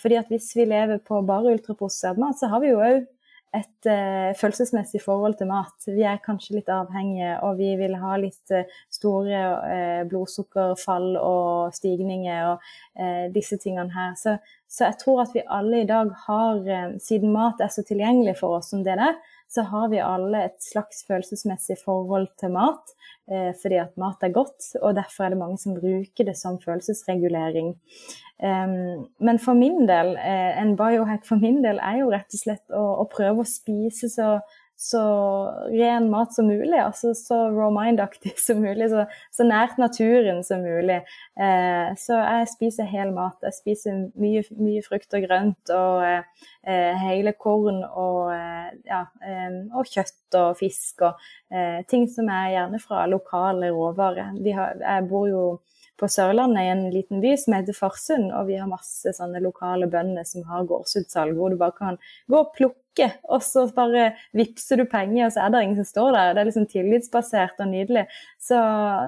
Fordi at hvis vi lever på bare ultraprosessert mat, så har vi jo òg et uh, følelsesmessig forhold til mat. Vi er kanskje litt avhengige, og vi vil ha litt uh, store uh, blodsukkerfall og stigninger og disse tingene her. Så, så, jeg tror at vi alle i dag har, siden mat er så tilgjengelig for oss som det er, så har vi alle et slags følelsesmessig forhold til mat. fordi at mat er godt, og derfor er det mange som bruker det som følelsesregulering. Um, men for min del, eh, en biohack for min del er jo rett og slett å, å prøve å spise så, så, ren mat som mulig. altså Så raw mind-aktig som mulig, så, så, nært naturen som mulig. Eh, så jeg spiser hel mat. Jeg spiser mye, mye frukt og grønt og eh, hele korn og, eh, ja, og, kjøtt og fisk og eh, ting som er gjerne fra lokale råvarer. jeg bor jo på Sørlandet i en liten by som heter Farsund, og vi har masse sånne lokale bønder som har gårdsutsalg, hvor du bare kan gå og plukke og så bare vippser du penger, og så er det ingen som står der. Det er liksom tillitsbasert og nydelig. Så,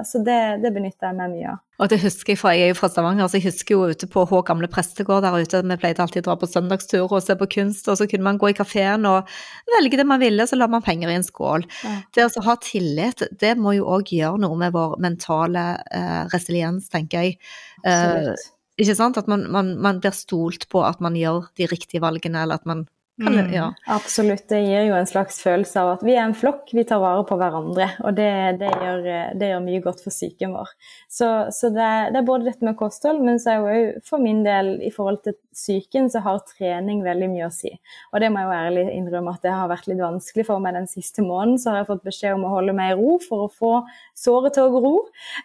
så det, det, benytter jeg meg mye av. Og det husker jeg, for jeg er jo fra Stavanger, så jeg husker jo ute på Hå gamle prestegård der ute, vi pleide alltid å dra på søndagstur og se på kunst, og så kunne man gå i kafeen og velge det man ville, så la man penger i en skål. Ja. Det å ha tillit, det må jo òg gjøre noe med vår mentale eh, resiliens, tenker jeg. Eh, ikke sant? At man, man, man, blir stolt på at man gjør de riktige valgene, eller at man Mm, ja. Absolutt. Det gir jo en slags følelse av at vi er en flokk, vi tar vare på hverandre. Og det, det, gjør, det gjør, mye godt for psyken vår. Så, så det, det, er både dette med kosthold, men så er jo òg for min del i forhold til psyken, så har trening veldig mye å si. Og det må jeg jo ærlig innrømme at det har vært litt vanskelig for meg den siste måneden. Så har jeg fått beskjed om å holde meg i ro for å få såret til å gro.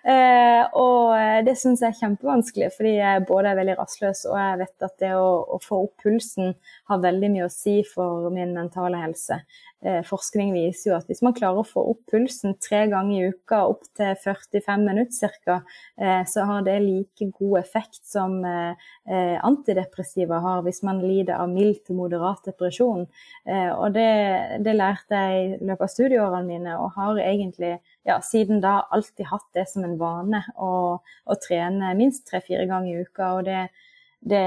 Eh, og det syns jeg er kjempevanskelig, fordi jeg både er veldig rastløs og jeg vet at det å, å få opp pulsen har veldig mye å si for min mentale helse. Eh, forskning viser jo at hvis man klarer å få opp pulsen tre ganger i uka opp til 45 minutter ca., eh, så har det like god effekt som eh, antidepressiva har hvis man lider av mild til moderat depresjon. Og det, det lærte jeg i løpet av studieårene mine, og har egentlig ja, siden da alltid hatt det som en vane å, å trene minst tre-fire ganger i uka. og det det,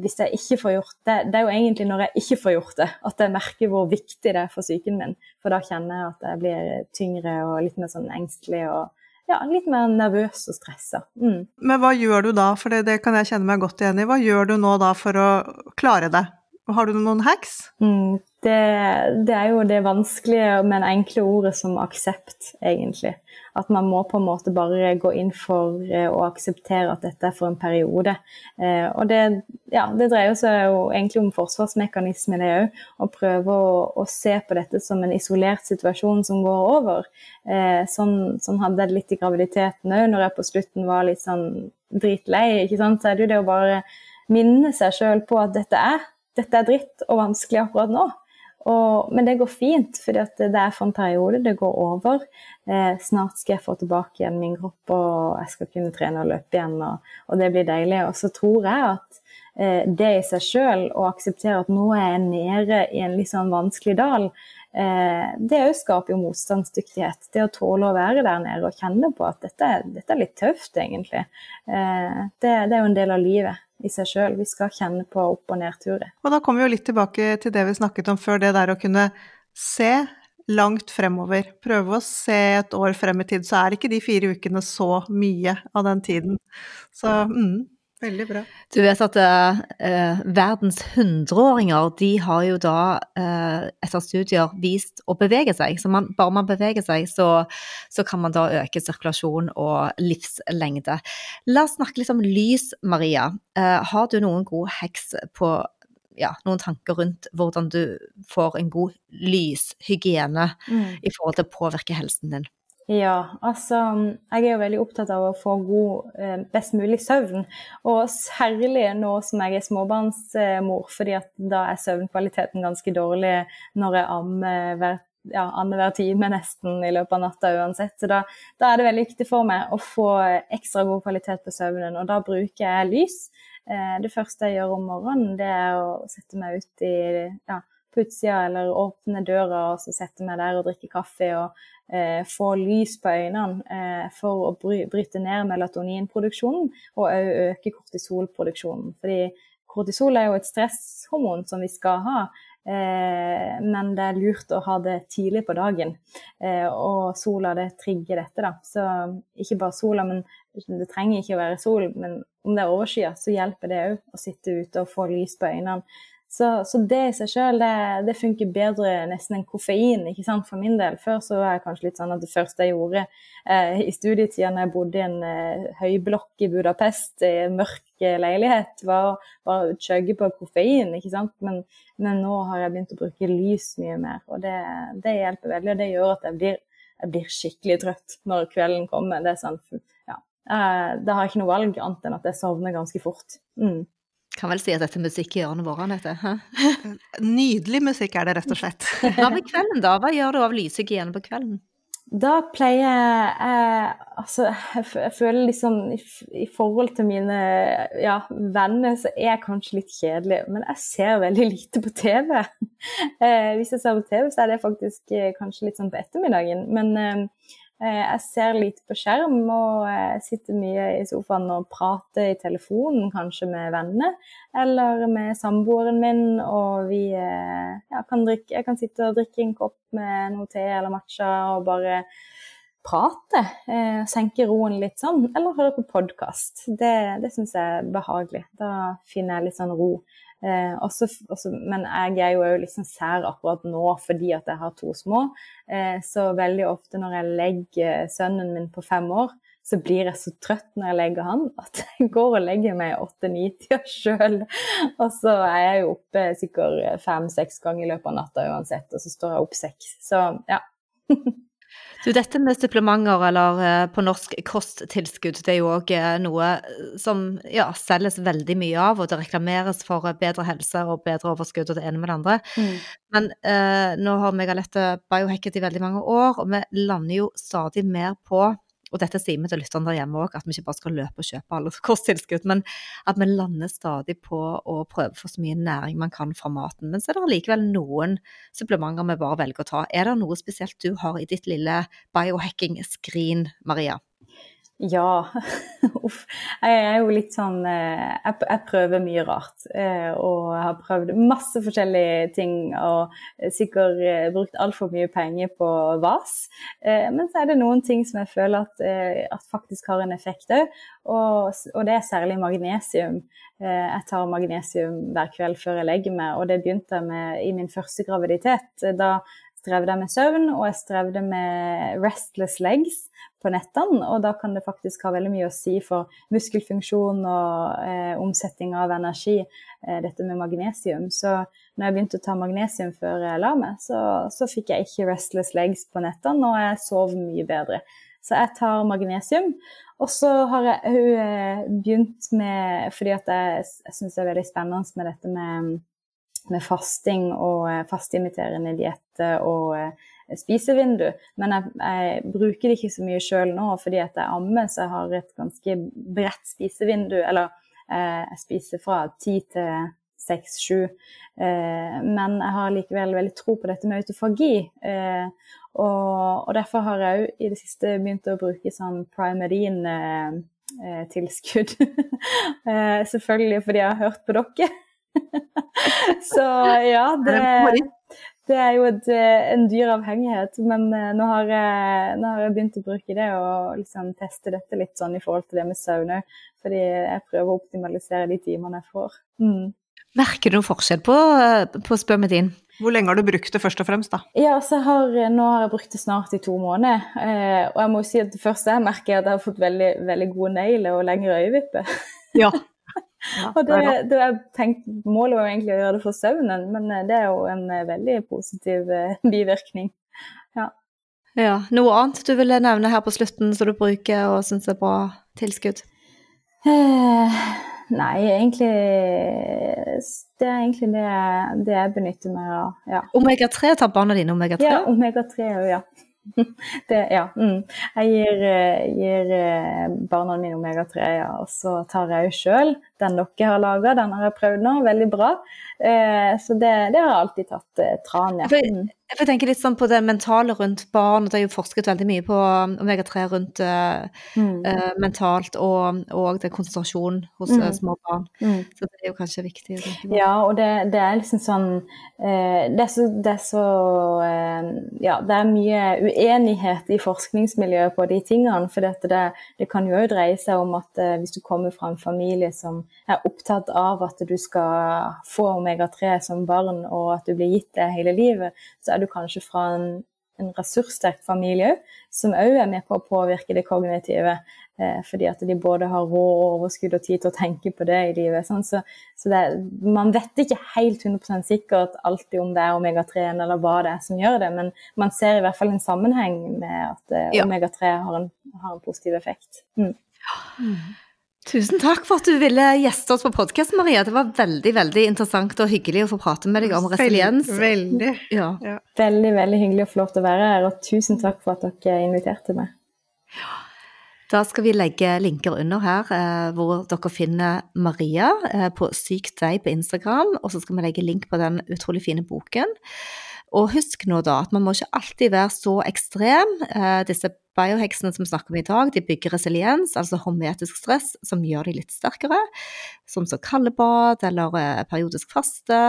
hvis jeg ikke får gjort det Det er jo egentlig når jeg ikke får gjort det, at jeg merker hvor viktig det er for psyken min. For da kjenner jeg at jeg blir tyngre og litt mer sånn engstelig og ja, litt mer nervøs og stressa. Mm. Men hva gjør du da, for det, det, kan jeg kjenne meg godt igjen i. Hva gjør du nå da for å klare det? Har du noen hacks? Mm, det, det, er jo det vanskelige, men enkle ordet som aksept, egentlig. At man må på en måte bare gå inn for eh, å akseptere at dette er for en periode. Eh, og det, ja, det dreier seg jo egentlig om forsvarsmekanisme, det òg. Å prøve å, se på dette som en isolert situasjon som går over. Eh, sånn, sånn hadde jeg det litt i graviditeten òg, når jeg på slutten var litt sånn dritlei. ikke sant? Så er det jo det å bare minne seg sjøl på at dette er, dette er dritt og vanskelig akkurat nå. Og, men det går fint, for det er periode. Det går over. Eh, snart skal jeg få tilbake igjen min kropp, og jeg skal kunne trene og løpe igjen. Og, og det blir deilig. Og så tror jeg at eh, det i seg sjøl, å akseptere at nå er jeg nede i en litt sånn vanskelig dal, eh, det òg skaper jo motstandsdyktighet. Det å tåle å være der nede og kjenne på at dette, dette er litt tøft, egentlig. Eh, det, det er jo en del av livet i seg sjøl. Vi skal kjenne på opp- og nedturer. Og da kommer vi jo litt tilbake til det vi snakket om før, det der å kunne se langt fremover. Prøve å se et år frem i tid, så er ikke de fire ukene så mye av den tiden. Så mm, Veldig bra. Du vet at eh, verdens hundreåringer de har jo da eh, etter studier vist å bevege seg. Så man, bare man beveger seg, så, så, kan man da øke sirkulasjon og livslengde. La oss snakke litt om lys, Maria. Eh, har du noen gode heks på ja, noen tanker rundt hvordan du får en god lyshygiene mm. i forhold til å påvirke helsen din? Ja, altså jeg er jo veldig opptatt av å få god, eh, best mulig søvn. Og særlig nå som jeg er småbarnsmor, fordi at da er søvnkvaliteten ganske dårlig når jeg ammer hver, ja, annenhver time nesten i løpet av natta uansett. Så da, da, er det veldig viktig for meg å få ekstra god kvalitet på søvnen, og da bruker jeg lys. Eh, det første jeg gjør om morgenen, det er å sette meg ut i ja, på utsida eller åpne døra og så sette meg der og drikke kaffe og eh, få lys på øynene eh, for å bry, bryte ned melatoninproduksjonen og òg øke kortisolproduksjonen. Fordi kortisol er jo et stresshormon som vi skal ha. Eh, men det er lurt å ha det tidlig på dagen. Eh, og sola det trigger dette, da. Så ikke bare sola, men det trenger ikke å være sol. Men om det er overskyet, så hjelper det òg å sitte ute og få lys på øynene. Så, så, det i seg sjøl, det, det, funker bedre nesten enn koffein ikke sant, for min del. Før så var jeg kanskje litt sånn at det første jeg gjorde eh, i studietida når jeg bodde i en eh, høyblokk i Budapest, i en mørk eh, leilighet, var, var å chugge på koffein. ikke sant? Men, men, nå har jeg begynt å bruke lys mye mer, og det, det hjelper veldig. Og det gjør at jeg blir, jeg blir, skikkelig trøtt når kvelden kommer. Det er sånn, ja, eh, Da har jeg ikke noe valg annet enn at jeg sovner ganske fort. Mm. Kan vel si at dette er musikk i ørene våre, Anette. Nydelig musikk er det, rett og slett. Hva med kvelden, da? Hva gjør du av lyshygiene på kvelden? Da pleier jeg Altså, jeg føler liksom i, i forhold til mine ja, venner, så er jeg kanskje litt kjedelig. Men jeg ser veldig lite på TV. Eh, hvis jeg ser på TV, så er det faktisk eh, kanskje litt sånn på ettermiddagen. Men eh, jeg ser lite på skjerm og sitter mye i sofaen og prater i telefonen, kanskje med venner eller med samboeren min. Og vi eh, ja, kan drikke, jeg kan sitte og drikke en kopp med noe te eller matcha og bare prate. Eh, senke roen litt sånn. Eller høre på podkast. Det, det syns jeg er behagelig. Da finner jeg litt sånn ro. Eh, også, også, men jeg er jo liksom sær akkurat nå fordi at jeg har to små. Eh, så veldig ofte når jeg legger sønnen min på fem år, så blir jeg så trøtt når jeg legger han at jeg går og legger meg åtte-ni-tida sjøl. Og så er jeg jo oppe sikkert fem-seks ganger i løpet av natta uansett, og så står jeg opp seks. Så ja. Du, dette med supplementer, eller eh, på norsk kosttilskudd, det er jo òg eh, noe eh, som ja, selges veldig mye av, og det reklameres for bedre helse og bedre overskudd og det ene med det andre. Mm. Men eh, nå har Megalette biohacket i veldig mange år, og vi lander jo stadig mer på og dette sier vi til lytterne der hjemme òg, at vi ikke bare skal løpe og kjøpe alle kosttilskudd, men at vi lander stadig på å prøve for så mye næring man kan fra maten. Men så er det likevel noen supplementer vi bare velger å ta. Er det noe spesielt du har i ditt lille biohacking-skrin, Maria? Ja. Uff. Jeg er jo litt sånn eh, Jeg, prøver mye rart. Eh, og jeg har prøvd masse forskjellige ting og sikkert eh, brukt altfor mye penger på vas. Men så er det noen ting som jeg føler at, at faktisk har en effekt òg. Og, og, det er særlig magnesium. Jeg tar magnesium hver kveld før jeg legger meg, og det begynte jeg med i min første graviditet. Da strevde jeg med søvn, og jeg strevde med restless legs på nettene. Og da kan det faktisk ha veldig mye å si for muskelfunksjon og eh, omsetning av energi, eh, dette med magnesium. Så når jeg begynte å ta magnesium før jeg la meg, så, så fikk jeg ikke restless legs på nettene, og jeg sov mye bedre. Så jeg tar magnesium. Og så har jeg òg eh, begynt med, fordi at jeg, jeg syns det er veldig spennende med dette med, med fasting og eh, fastimiterende dietter og eh, spisevindu. Men jeg, jeg, bruker det ikke så mye sjøl nå fordi at jeg ammer, så jeg har et ganske bredt spisevindu. Eller eh, jeg spiser fra ti til seks-sju. Eh, men jeg har likevel veldig tro på dette med autofagi. Eh, og, og, derfor har jeg òg i det siste begynt å bruke sånn Primarine-tilskudd. Eh, selvfølgelig fordi jeg har hørt på dere. så ja, det det er jo et, eh, en dyr avhengighet, men eh, nå har, jeg, nå har, jeg, begynt å bruke det og liksom teste dette litt sånn i forhold til det med søvn òg. Fordi jeg prøver å optimalisere de timene jeg får. Mm. Merker du noen forskjell på, på spermidin? Hvor lenge har du brukt det først og fremst, da? Ja, har, Nå har jeg brukt det snart i to måneder. Eh, og jeg må jo si at det første jeg merker, er at jeg har fått veldig, veldig gode negler og lengre øyevipper. Ja, og det, det jeg tenkt, Målet var egentlig å gjøre det for søvnen, men eh, det er jo en eh, veldig positiv eh, bivirkning. Ja. ja. Noe annet du ville nevne her på slutten som du bruker og syns er bra tilskudd? Eh, Nei, egentlig Det er egentlig det, det jeg benytter meg av. Ja. Omega-3, tar barna dine omega-3? Ja, omega-3 òg, ja. Det, ja. Mm. Jeg gir, gir barna mine omega-3, ja. og så tar jeg jo sjøl den dere har laga. Den har jeg prøvd nå, veldig bra. Eh, så det, det, har alltid tatt eh, tran. Ja. Mm. Jeg tenker litt sånn på det mentale rundt barn. og Det er jo forsket veldig mye på um, omega-3 rundt uh, mm. uh, mentalt og, og det konsentrasjon hos mm. uh, små barn. Mm. Så det er jo kanskje viktig. Ja, og det, det, er liksom sånn Det er så, det er så Ja, det er mye uenighet i forskningsmiljøet på de tingene. For det, det, kan jo dreie seg om at hvis du kommer fra en familie som er opptatt av at du skal få omega-3 som barn, og at du blir gitt det hele livet, så er du kanskje fra en, en ressurssterk familie som òg er med på å påvirke det kognitive. Eh, fordi at de både har råd og overskudd og tid til å tenke på det i livet. Sånn. Så, så det, man vet ikke helt 100 sikkert alltid om det er omega-3 eller hva det er som gjør det, men man ser i hvert fall en sammenheng med at eh, ja. omega-3 har, har, en positiv effekt. Mm. Mm. Tusen takk for at du ville gjeste oss på podkast, Maria. Det var veldig veldig interessant og hyggelig å få prate med deg om resiliens. Veldig. Ja. Ja. Veldig, veldig hyggelig å få lov til å være her, og tusen takk for at dere inviterte meg. Da skal vi legge linker under her eh, hvor dere finner Maria eh, på Syk deg på Instagram, og så skal vi legge link på den utrolig fine boken. Og husk nå da at man må ikke alltid være så ekstrem. Eh, disse bioheksene som vi snakker om i dag, de bygger resiliens, altså hormetisk stress, som gjør de litt sterkere. Som så kaldebad eller eh, periodisk faste,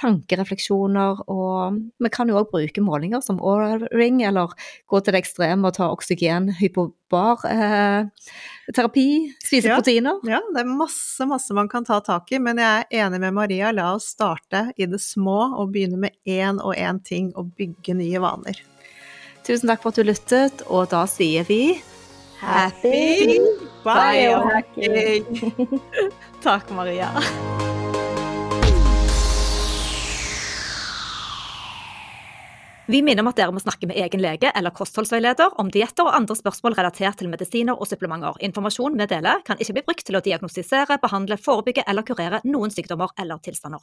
tankerefleksjoner. Og vi kan jo òg bruke målinger som Aura-ring, eller gå til det ekstreme og ta oksygen, hypobar. Eh, terapi, spise ja, proteiner. Ja, det er masse, masse man kan ta tak i, men jeg er enig med Maria. La oss starte i det små og begynne med én og én ting og bygge nye vaner. Tusen takk for at du lyttet, og da sier vi Happy biohacking! takk, Maria. Vi minner om at dere må snakke med egen lege eller kostholdsveileder om dietter og andre spørsmål relatert til medisiner og supplementer. Informasjon vi deler kan ikke bli brukt til å diagnostisere, behandle, forebygge eller kurere noen sykdommer eller tilstander.